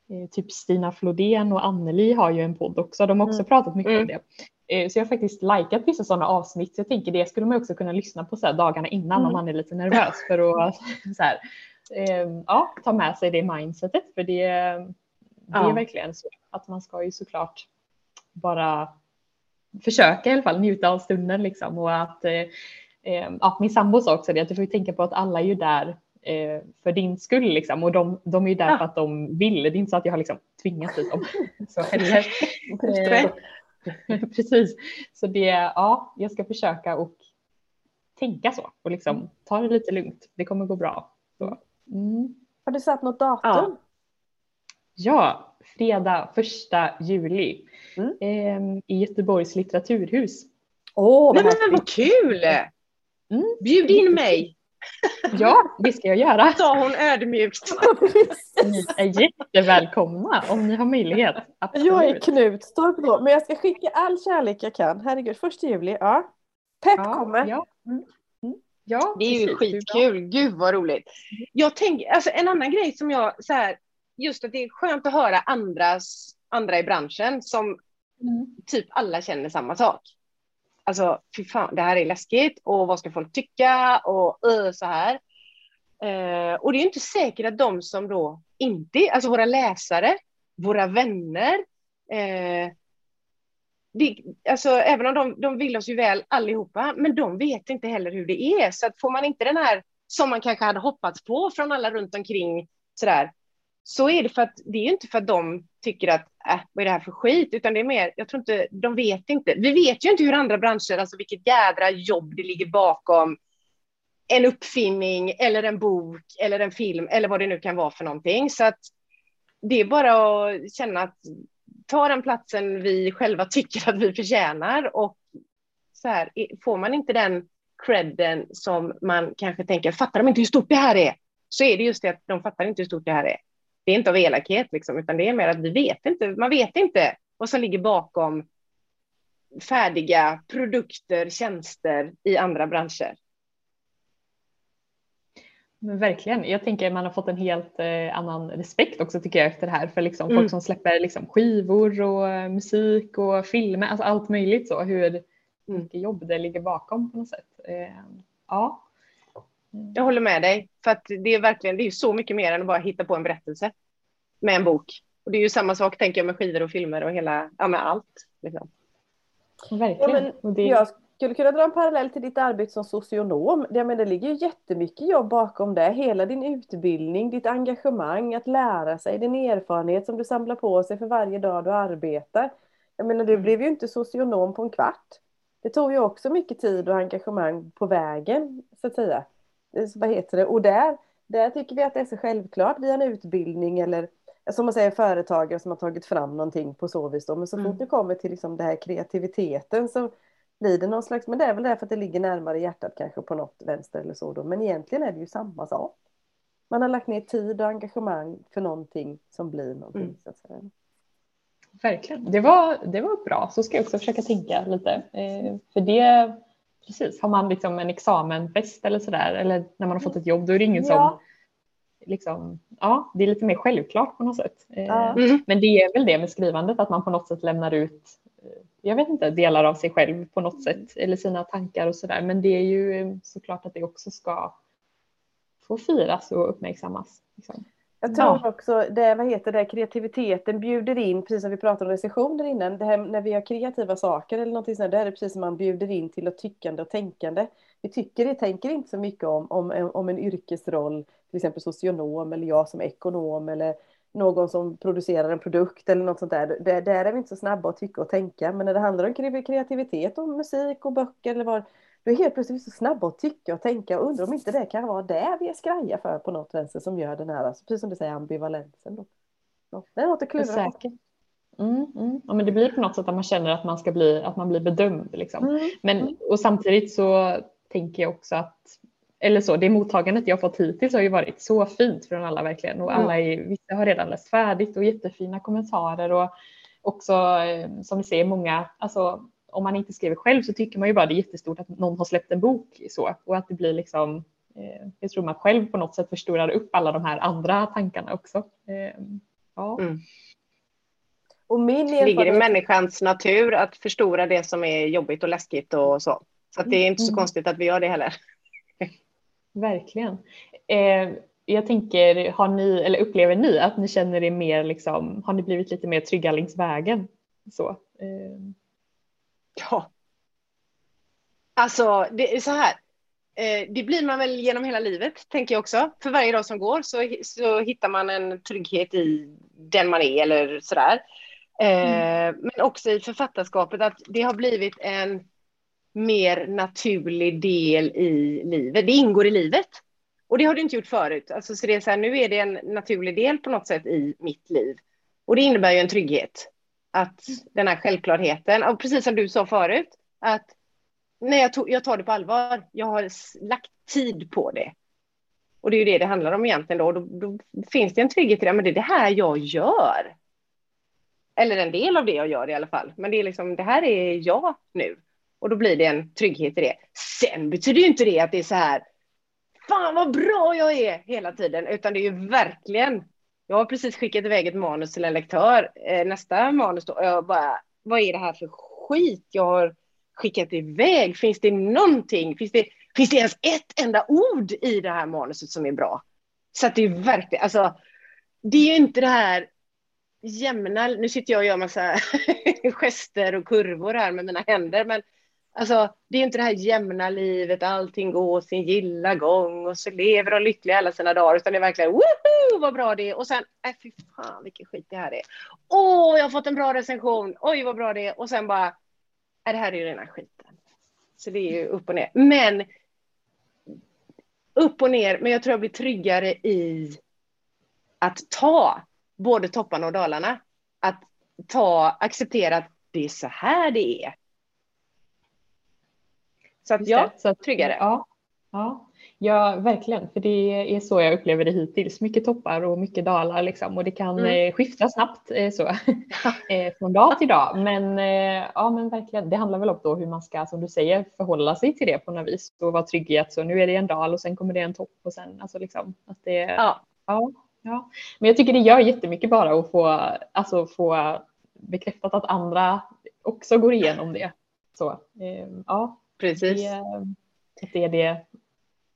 eh, typ Stina Flodén och Anneli har ju en podd också, de har också mm. pratat mycket mm. om det. Eh, så jag har faktiskt likat vissa sådana avsnitt, så jag tänker det skulle man också kunna lyssna på så dagarna innan om mm. man är lite nervös för att (laughs) så här, ja, ta med sig det mindsetet för det det är verkligen så att man ska ju såklart bara försöka i alla fall njuta av stunden liksom och att eh, eh, ja, min sambo sa också det att du får tänka på att alla är ju där eh, för din skull liksom och de, de är ju där ja. för att de vill. Det är inte så att jag har liksom tvingat dit dem. (laughs) så heller. Eh, (laughs) precis, så det, ja, jag ska försöka och tänka så och liksom mm. ta det lite lugnt. Det kommer gå bra.
Mm. Har du satt något datum? Ja,
ja fredag första juli mm. eh, i Göteborgs litteraturhus.
Åh, oh, vad, men, vad kul! Mm. Bjud in mig! (laughs)
Ja, det ska jag göra.
Sa hon ödmjukt. (laughs)
Ni är jättevälkomna om ni har möjlighet.
Absolut. Jag är Knutstorp då, men jag ska skicka all kärlek jag kan. Herregud, första juli, ja. Pepp ja, kommer. Ja. Mm.
mm. Ja, det är ju skitkul. Gud vad roligt. Jag tänker, alltså en annan grej som jag så här, just att det är skönt att höra andras, andra i branschen som mm. typ alla känner samma sak. Alltså, fy fan, det här är läskigt och vad ska folk tycka och uh, så här. Uh, och det är inte säkert att de som då inte, alltså våra läsare, våra vänner, uh, det, alltså, även om de, de vill oss ju väl allihopa, men de vet inte heller hur det är. Så att får man inte den här som man kanske hade hoppats på från alla runt omkring sådär, så är det för att det är inte för att de tycker att äh, vad är det här för skit, utan det är mer, jag tror inte, de vet inte. Vi vet ju inte hur andra branscher, alltså vilket jädra jobb det ligger bakom en uppfinning eller en bok eller en film eller vad det nu kan vara för någonting. Så att det är bara att känna att ta den platsen vi själva (laughs) tycker att vi förtjänar och så här, får man inte den credden som man kanske tänker, fattar de inte hur stort det här är? Så är det just det att de fattar inte hur stort det här är. Det är inte av elakhet, liksom, utan det är mer att vi vet inte, man vet inte vad som ligger bakom färdiga produkter, tjänster i andra branscher.
Men verkligen. Jag tänker man har fått en helt eh, annan respekt också tycker jag efter det här för liksom mm. folk som släpper liksom, skivor och eh, musik och filmer, alltså allt möjligt så hur mm. mycket jobb det ligger bakom på något sätt. Eh, ja.
Jag håller med dig för att det är verkligen, det är så mycket mer än att bara hitta på en berättelse med en bok. Och det är ju samma sak tänker jag med skivor och filmer och hela, ja med allt. Liksom.
Verkligen. Ja, men det... Jag skulle kunna dra en parallell till ditt arbete som socionom. Det, men det ligger ju jättemycket jobb bakom det. Hela din utbildning, ditt engagemang, att lära sig, din erfarenhet som du samlar på sig för varje dag du arbetar. Jag menar, du mm. blev ju inte socionom på en kvart. Det tog ju också mycket tid och engagemang på vägen, så att säga. Vad heter det? Och där, där tycker vi att det är så självklart via en utbildning eller som man säger företagare som har tagit fram någonting på så vis. Då. Men så fort mm. det kommer till liksom det här kreativiteten så blir det någon slags, men det är väl därför att det ligger närmare hjärtat kanske på något vänster eller så då. Men egentligen är det ju samma sak. Man har lagt ner tid och engagemang för någonting som blir någonting. Mm. Så att säga.
Verkligen, det var, det var bra. Så ska jag också försöka tänka lite. Eh, för det, precis, har man liksom en examenfest eller sådär, eller när man har fått ett jobb, då är det ingen ja. som liksom, ja, det är lite mer självklart på något sätt. Eh, mm. Men det är väl det med skrivandet, att man på något sätt lämnar ut, eh, jag vet inte, delar av sig själv på något sätt, eller sina tankar och sådär. Men det är ju såklart att det också ska få firas och uppmärksammas. Liksom.
Jag tror ja. också det, vad heter det, kreativiteten bjuder in, precis som vi pratade om recensioner innan, det här, när vi har kreativa saker eller någonting sånt, det är det precis som man bjuder in till ett tyckande och tänkande. Vi tycker, tänker inte så mycket om, om, om en yrkesroll till exempel socionom eller jag som ekonom eller någon som producerar en produkt eller något sånt där. Där, där är vi inte så snabba att tycka och tänka. Men när det handlar om kreativitet och musik och böcker eller vad, då är helt plötsligt så snabba att tycka och tänka och undrar om inte det kan vara det vi är skraja för på något vänster som gör den här, alltså, precis som du säger, ambivalensen. Då. det är något att klura.
Mm, mm. Ja, men det blir på något sätt att man känner att man ska bli, att man blir bedömd. Liksom. Mm, men, mm. och samtidigt så tänker jag också att eller så, det mottagandet jag fått hittills har ju varit så fint från alla verkligen och alla är, vissa har redan läst färdigt och jättefina kommentarer och också eh, som vi ser många, alltså om man inte skriver själv så tycker man ju bara det är jättestort att någon har släppt en bok så och att det blir liksom eh, jag tror man själv på något sätt förstorar upp alla de här andra tankarna också. Eh, ja. Mm.
Och min det ligger i människans natur att förstora det som är jobbigt och läskigt och så. Så det är inte så mm. konstigt att vi gör det heller. (laughs)
Verkligen. Eh, jag tänker, har ni, eller upplever ni att ni känner er mer, liksom, har ni blivit lite mer trygga längs vägen? Så. Eh.
Ja. Alltså, det är så här. Eh, det blir man väl genom hela livet, tänker jag också. För varje dag som går så, så hittar man en trygghet i den man är eller sådär. Eh, mm. Men också i författarskapet, att det har blivit en mer naturlig del i livet. Det ingår i livet. Och det har det inte gjort förut. Alltså, så det är så här, nu är det en naturlig del på något sätt i mitt liv. Och det innebär ju en trygghet. Att den här självklarheten, och precis som du sa förut, att nej, jag, tog, jag tar det på allvar. Jag har lagt tid på det. Och det är ju det det handlar om egentligen då. Då, då finns det en trygghet i det, men det är det här jag gör. Eller en del av det jag gör i alla fall. Men det är liksom, det här är jag nu. Och då blir det en trygghet i det. Sen betyder ju inte det att det är så här, fan vad bra jag är hela tiden, utan det är ju verkligen, jag har precis skickat iväg ett manus till en lektör, eh, nästa manus då, och jag bara, vad är det här för skit jag har skickat iväg? Finns det någonting, finns det, finns det ens ett enda ord i det här manuset som är bra? Så att det är verkligen, alltså, det är ju inte det här jämna, nu sitter jag och gör massa (laughs) gester och kurvor här med mina händer, men Alltså, det är inte det här jämna livet, allting går sin gilla gång och så lever de lyckliga alla sina dagar, utan det är verkligen woho vad bra det är. Och sen, äh, fy fan vilken skit det här är. Åh, jag har fått en bra recension, oj vad bra det är. Och sen bara, äh, det här är ju rena skiten. Så det är ju upp och ner. Men upp och ner, men jag tror jag blir tryggare i att ta både topparna och dalarna. Att ta, acceptera att det är så här det är. Så att ja, så tryggare.
Ja, ja. ja, verkligen. För det är så jag upplever det hittills. Mycket toppar och mycket dalar liksom. Och det kan mm. Eh, skifta snabbt eh, så, (laughs) eh, från dag till dag. Men ja, men verkligen. Det handlar väl om då hur man ska, som du säger, förhålla sig till det på något vis och vara trygg i att så nu är det en dal och sen kommer det en topp och sen alltså liksom att det. Ja. ja. Ja, men jag tycker det gör jättemycket bara att få, alltså få bekräftat att andra också går igenom det. Så, ja,
Precis.
Det, att det är det,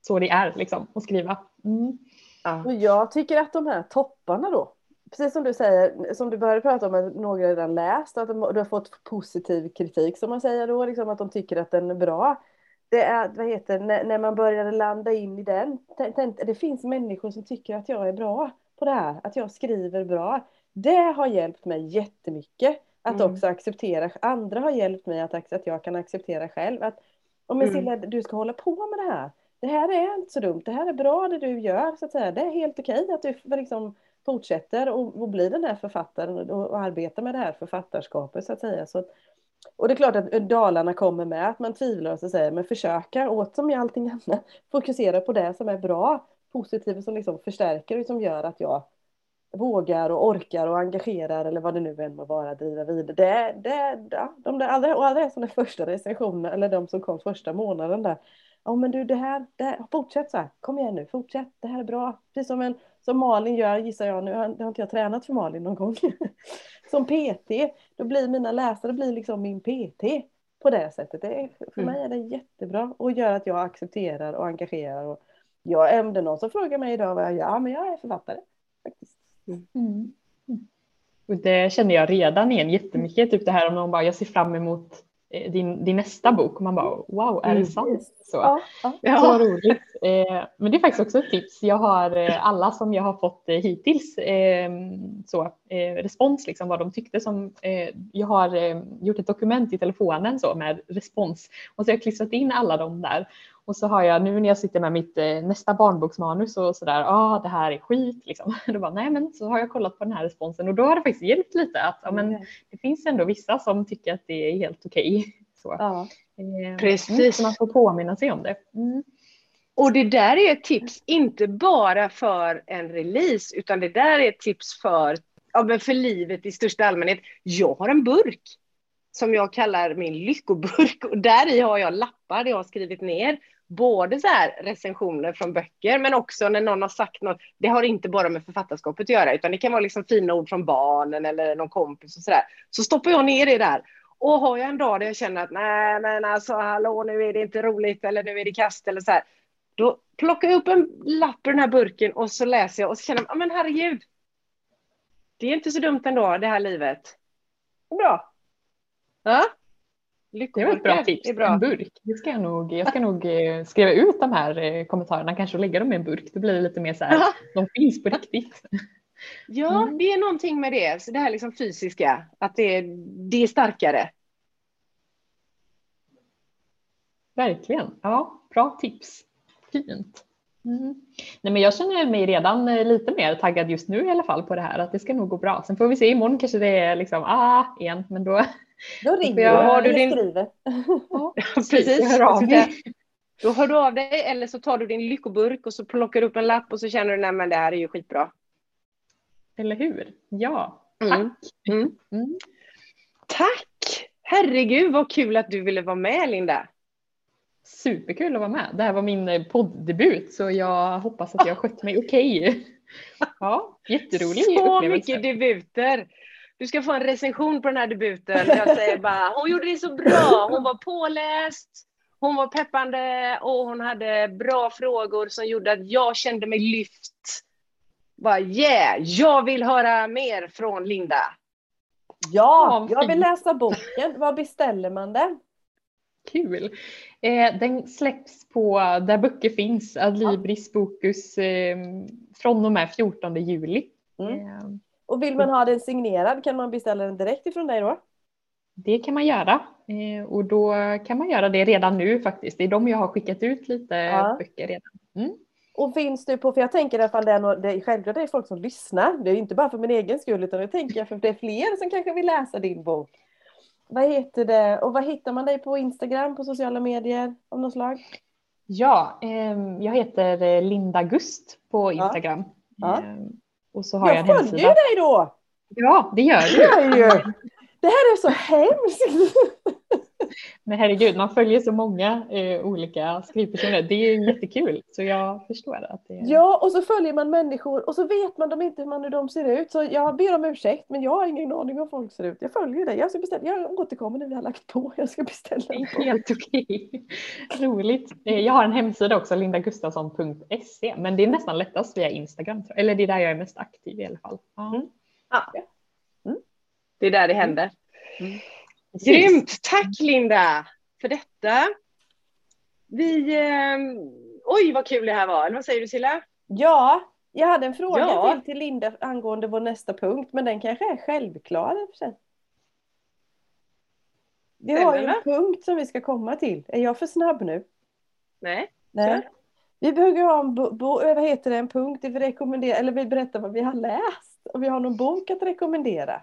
så det är liksom att skriva. Mm.
Ja. Och jag tycker att de här topparna då, precis som du säger, som du började prata om att några redan läst, att de, du har fått positiv kritik som man säger då, liksom att de tycker att den är bra. Det är, vad heter när, när man började landa in i den, det finns människor som tycker att jag är bra på det här, att jag skriver bra. Det har hjälpt mig jättemycket. Att mm. också acceptera, andra har hjälpt mig att, att jag kan acceptera själv. Att, om jag mm. du ska hålla på med det här. Det här är inte så dumt, det här är bra det du gör. Så att säga. Det är helt okej att du liksom fortsätter och, och blir den här författaren och, och arbetar med det här författarskapet. Så att säga. Så, och det är klart att Dalarna kommer med, att man tvivlar och så säger, men försöka, åt som i allting annat, (laughs) fokusera på det som är bra, positivt som liksom förstärker och som gör att jag vågar och orkar och engagerar eller vad det nu än må vara driva vidare. Det, det, ja, de där, alla, och alla som är första recensionerna eller de som kom första månaden där. Ja men du det här, det här, fortsätt så här, kom igen nu, fortsätt, det här är bra. Precis som, en, som Malin gör gissar jag, nu har, har inte jag tränat för Malin någon gång. (laughs) som PT, då blir mina läsare blir liksom min PT på det sättet. Det för mm. mig är det jättebra och gör att jag accepterar och engagerar. Och jag, om det är någon som frågar mig idag vad jag gör, men jag är författare. Faktiskt. Mm.
mm. Och det känner jag redan igen jättemycket, typ det här om någon bara jag ser fram emot eh, din, din nästa bok och man bara wow, är det mm. sant? Så, ja, ja. så roligt. Eh, men det är faktiskt också ett tips. Jag har eh, alla som jag har fått hittills så, respons, liksom, vad de tyckte. Som, jag har gjort ett dokument i telefonen så, med respons och så har jag klistrat in alla de där och så har jag nu när jag sitter med mitt eh, nästa barnboksmanus och sådär, ja ah, det här är skit liksom. (laughs) Då bara, nej men så har jag kollat på den här responsen och då har det faktiskt hjälpt lite att ja, men, det finns ändå vissa som tycker att det är helt okej. Okay. (laughs) Så. Ja.
Eh, Precis.
Så man får påminna sig om det. Mm.
Och det där är ett tips, inte bara för en release, utan det där är ett tips för, ja, för livet i största allmänhet. Jag har en burk som jag kallar min lyckoburk och där i har jag lappar jag har skrivit ner både så här recensioner från böcker, men också när någon har sagt något. Det har inte bara med författarskapet att göra, utan det kan vara liksom fina ord från barnen eller någon kompis och så där. Så stoppar jag ner det där. Och har jag en dag där jag känner att nej, men alltså hallå, nu är det inte roligt eller nu är det kast eller så här. Då plockar jag upp en lapp ur den här burken och så läser jag och så känner jag, ah, men herregud. Det är inte så dumt ändå, det här livet. Bra. Ja.
Det var ett bra tips. Bra. En burk. Det ska jag, nog, jag ska nog eh, skriva ut de här eh, kommentarerna kanske och lägga dem i en burk. Då blir det lite mer så här, de finns på riktigt. (laughs)
Ja, mm. det är någonting med det, så det här liksom fysiska, att det, det är starkare.
Verkligen. Ja, bra tips. Fint. Mm. Nej, men jag känner mig redan eh, lite mer taggad just nu i alla fall på det här, att det ska nog gå bra. Sen får vi se, imorgon kanske det är liksom ah, igen, men då
då ringer jag har du din... skriver.
Ja, (laughs) precis. Hör av Då hör du av dig eller så tar du din lyckoburk och så plockar du upp en lapp och så känner du att det här är ju skitbra.
Eller hur? Ja, mm. tack. Mm. Mm. Mm.
Tack! Herregud vad kul att du ville vara med Linda.
Superkul att vara med. Det här var min eh, podddebut så jag hoppas att jag skött mig okej. Okay. (laughs) Ja, jätterolig
Så upplevelse. mycket debuter. Du ska få en recension på den här debuten. Jag säger bara, hon gjorde det så bra. Hon var påläst, hon var peppande och hon hade bra frågor som gjorde att jag kände mig lyft. Bara yeah, jag vill höra mer från Linda.
Ja, jag vill läsa boken. Var beställer man den?
Kul. Eh, den släpps på där böcker finns, Adlibris Bokus, eh, från och med 14 juli. Mm. Eh,
och vill man ha den signerad kan man beställa den direkt ifrån dig då?
Det kan man göra eh, och då kan man göra det redan nu faktiskt. Det är de jag har skickat ut lite ja. böcker redan. Mm.
Och finns du på, för jag tänker i alla fall det är, något, det är självklart det är folk som lyssnar. Det är inte bara för min egen skull utan jag tänker för det är fler som kanske vill läsa din bok. Vad heter det och vad hittar man dig på Instagram, på sociala medier av något slag?
Ja, eh, jag heter Linda Gust på Instagram. Ja. Ja. Och så har jag, jag en hemsida. Jag
följer dig då!
Ja, det gör du.
Det här är så hemskt!
Men herregud, man följer så många eh, olika skrivpersoner. Det är jättekul, så jag förstår att det är...
Ja, och så följer man människor och så vet man de inte hur de ser ut. Så jag ber om ursäkt, men jag har ingen aning om hur folk ser ut. Jag följer dig. Jag, ska beställa. jag återkommer när vi har lagt på. Jag ska beställa. Det
är helt okej. Roligt. Eh, jag har en hemsida också, lindagustafsson.se, men det är nästan lättast via Instagram. Eller det är där jag är mest aktiv i alla fall.
Mm. Ja. Mm. Det är där det händer. Mm. Grymt! Tack Linda för detta. Vi... Eh, oj vad kul det här var. Vad säger du Silla?
Ja, jag hade en fråga ja. till, till Linda angående vår nästa punkt, men den kanske är självklar. Vi har ju en punkt som vi ska komma till. Är jag för snabb nu?
Nej.
Nej. Vi behöver ha en, bo, bo, vad heter det, en punkt där vi rekommenderar, eller vi berättar vad vi har läst. Och vi har någon bok att rekommendera.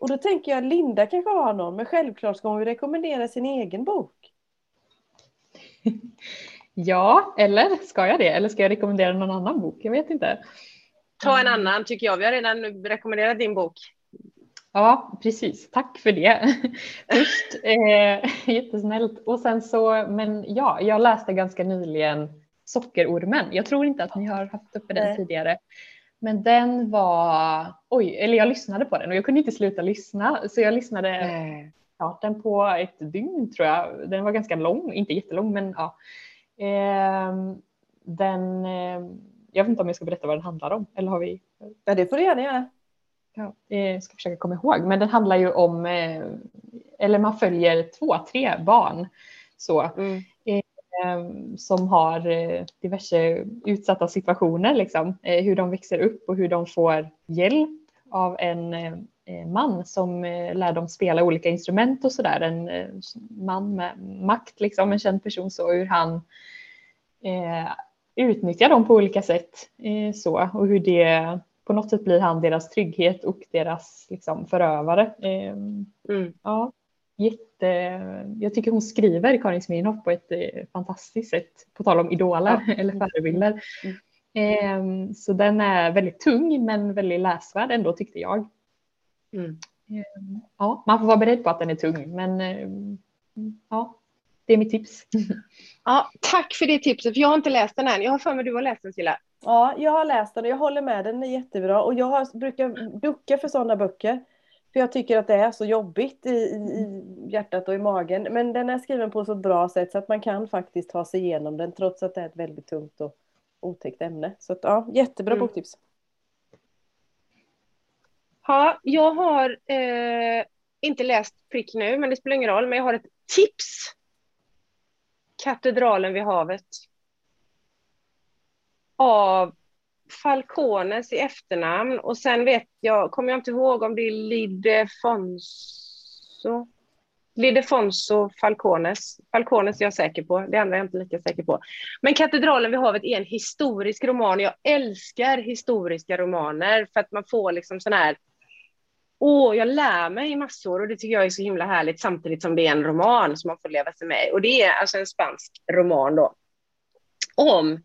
Och då tänker jag Linda kanske har någon, men självklart ska hon ju rekommendera sin egen bok. (laughs)
Ja, eller ska jag det? Eller ska jag rekommendera någon annan bok? Jag vet inte.
Ta en annan tycker jag. Vi har redan rekommenderat din bok.
Ja, precis. Tack för det. (laughs) Först, eh, (laughs) jättesnällt. Och sen så, men ja, jag läste ganska nyligen Sockerormen. Jag tror inte att ni har haft uppe den Nej. tidigare. Men den var, oj, eller jag lyssnade på den och jag kunde inte sluta lyssna. Så jag lyssnade mm. ja, den på ett dygn tror jag. Den var ganska lång, inte jättelång men ja. Eh, den, eh, jag vet inte om jag ska berätta vad den handlar om. Eller har vi?
Ja det får du gärna göra.
Ja, jag eh, ska försöka komma ihåg. Men den handlar ju om, eh, eller man följer två, tre barn. Så. Mm. Ehm, som har eh, diverse utsatta situationer, liksom, eh, hur de växer upp och hur de får hjälp av en eh, man som lär dem spela olika instrument och sådär. En man med makt, liksom, en känd person så, hur han eh, utnyttjar dem på olika sätt. Eh, så, och hur det på något sätt blir han deras trygghet och deras liksom, förövare. Eh, mm. ja, jätte, jag tycker hon skriver Karin Smirnoff på ett eh, fantastiskt sätt, på tal om idoler ja. eller förebilder. Mm. Eh, så den är väldigt tung men väldigt läsvärd ändå tyckte jag. Mm. Eh, ja, man får vara beredd på att den är tung men eh, ja, det är mitt tips. (laughs)
Ja, tack för det tipset, för jag har inte läst den än. Jag har för mig du har läst den Silla.
Ja, jag har läst den och jag håller med, den är jättebra och jag har, brukar ducka för sådana böcker. För jag tycker att det är så jobbigt i, i, hjärtat och i magen. Men den är skriven på så bra sätt så att man kan faktiskt ta sig igenom den trots att det är ett väldigt tungt och otäckt ämne. Så att, ja, jättebra
Mm.
boktips.
Ja, jag har eh, inte läst prick nu, men det spelar ingen roll. Men jag har ett tips. Katedralen vid havet. Av Falcones i efternamn och sen vet jag, kommer jag inte ihåg om det är Lidefonso. Lidefonso Falcones. Falcones är jag säker på, det andra är jag inte lika säker på. Men Katedralen vid havet är en historisk roman. Jag älskar historiska romaner för att man får liksom sån här Åh, jag lär mig massor och det tycker jag är så himla härligt samtidigt som det är en roman som man får leva sig med. Och det är alltså en spansk roman då. Om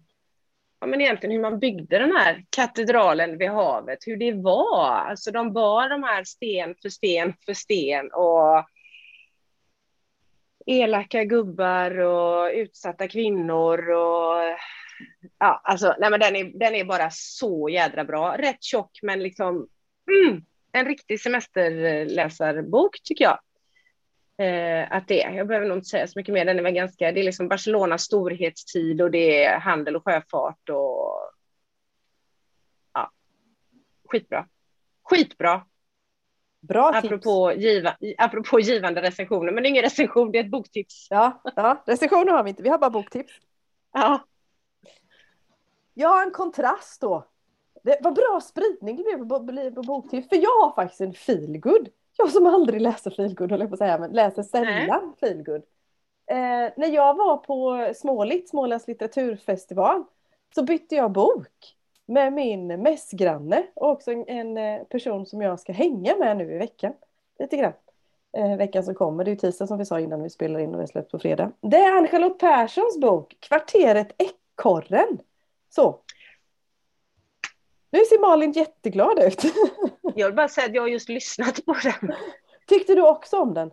ja, men egentligen hur man byggde den här katedralen vid havet, hur det var. Alltså de bar de här sten för sten för sten och elaka gubbar och utsatta kvinnor och ja, alltså, nej men den är, den är bara så jädra bra. Rätt tjock men liksom mm, en riktig semesterläsarbok tycker jag. Eh, att det är. Jag behöver nog inte säga så mycket mer. Den är väl ganska, det är liksom Barcelonas storhetstid och det är handel och sjöfart och ja, skitbra. Skitbra.
Bra tips.
Apropå, giva, apropå givande recensioner, men det är ingen recension, det är ett boktips.
Ja, ja, recensioner har vi inte, vi har bara boktips.
Ja,
Jag har en kontrast då. Det var bra spridning det blev på, på, på boktips. För jag har faktiskt en feelgood. Jag som aldrig läser feelgood höll jag på att säga, men läser sällan feelgood. Eh, när jag var på Småligt, Smålands litteraturfestival, så bytte jag bok med min mässgranne och också en, en eh, person som jag ska hänga med nu i veckan. Lite grann. Eh, veckan som kommer, det är ju tisdag som vi sa innan vi spelar in och vi släppt på fredag. Det är Ann-Charlotte Perssons bok Kvarteret Ekorren. Så. Nu ser Malin jätteglad ut. (laughs)
jag vill bara säga att jag har just lyssnat på den.
Tyckte du också om den?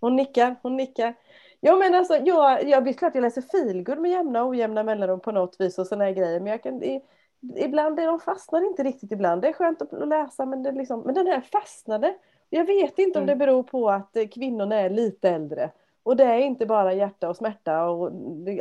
Hon nickar, hon nickar. Ja men alltså, jag, jag visst klart jag läser feelgood med jämna och ojämna mellanrum på något vis och sådana här grejer. Men jag kan, i, ibland, de fastnar inte riktigt ibland. Det är skönt att läsa men, det liksom, men den här fastnade. Jag vet inte om det
Mm.
beror på att eh, kvinnorna är lite äldre. Och det är inte bara hjärta och smärta och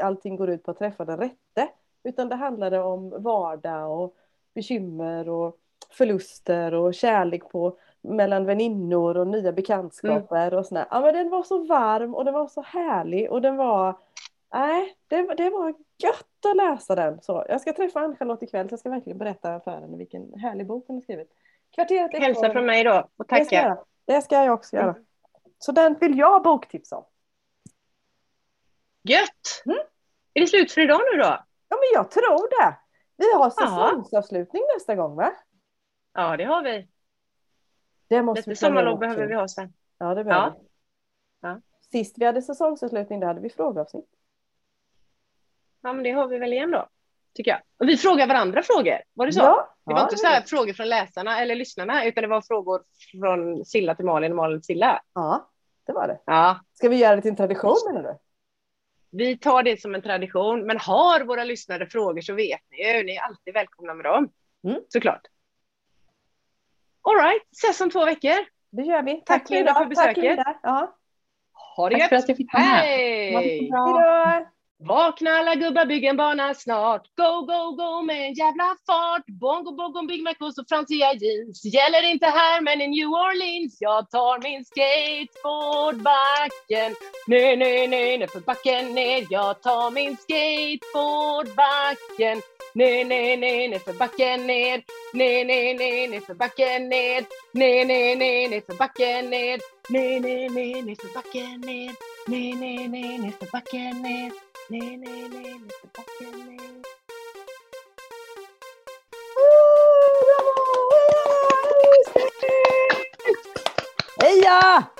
allting går ut på att träffa den rätte. Utan det handlade om vardag och bekymmer och förluster och kärlek på mellan väninnor och nya bekantskaper och sådär. Ja men den var så varm och den var så härlig och den var Nej, det, det var gött att läsa den. Så jag ska träffa Ann-Charlotte ikväll så jag ska verkligen berätta för henne vilken härlig bok hon har skrivit. Kvarteret Ekorren.
Hälsa från mig då och
Det ska, jag
tacka.
det ska jag också göra. Så den vill jag boktipsa om.
Gött!
Mm.
Är det slut för idag nu då?
Ja men jag tror det. Vi har säsongsavslutning nästa gång va?
Ja, det har vi.
Det måste
Lite
vi
sommarlov behöver vi ha sen.
Ja det behöver
Ja.
vi.
Ja.
Sist vi hade säsongsavslutning då hade vi frågeavsnitt.
Ja, men det har vi väl igen då, tycker jag. Och vi frågar varandra frågor, var det så?
Ja,
Det var
ja,
inte så här frågor från läsarna eller lyssnarna, utan det var frågor från Silla till Malin och Malin till Silla.
Ja, det var det.
Ja,
Ska vi göra det till en tradition menar du?
vi tar det som en tradition, men har våra lyssnare frågor så vet ni ju, ni är alltid välkomna med dem.
Mm.
Såklart. All right, ses om två veckor.
Det gör vi.
Tack, Linda, för
Tack
besöket.
Linda. Ja.
Ha det
Tack för att jag fick vara med.
Hej! Vakna alla gubbar, bygg en bana snart. Go, go, go med en jävla fart. Bongo, bongo, Big Mac och så fransiga jeans. Gäller inte här men i New Orleans. Jag tar min skateboardbacken. Ner, ner, ner, ner för backen ner. Jag tar min skateboardbacken. Ner, ner, ner, ner för backen ner. Ner, ner, ner, ner för backen ner. Ner, ner, ner, ner för backen ner. Ner, ner, ner, ner för backen ner. Ner, ner, ner, ner för backen ner. Ner, ner, ner, ner för backen ner.
Heja!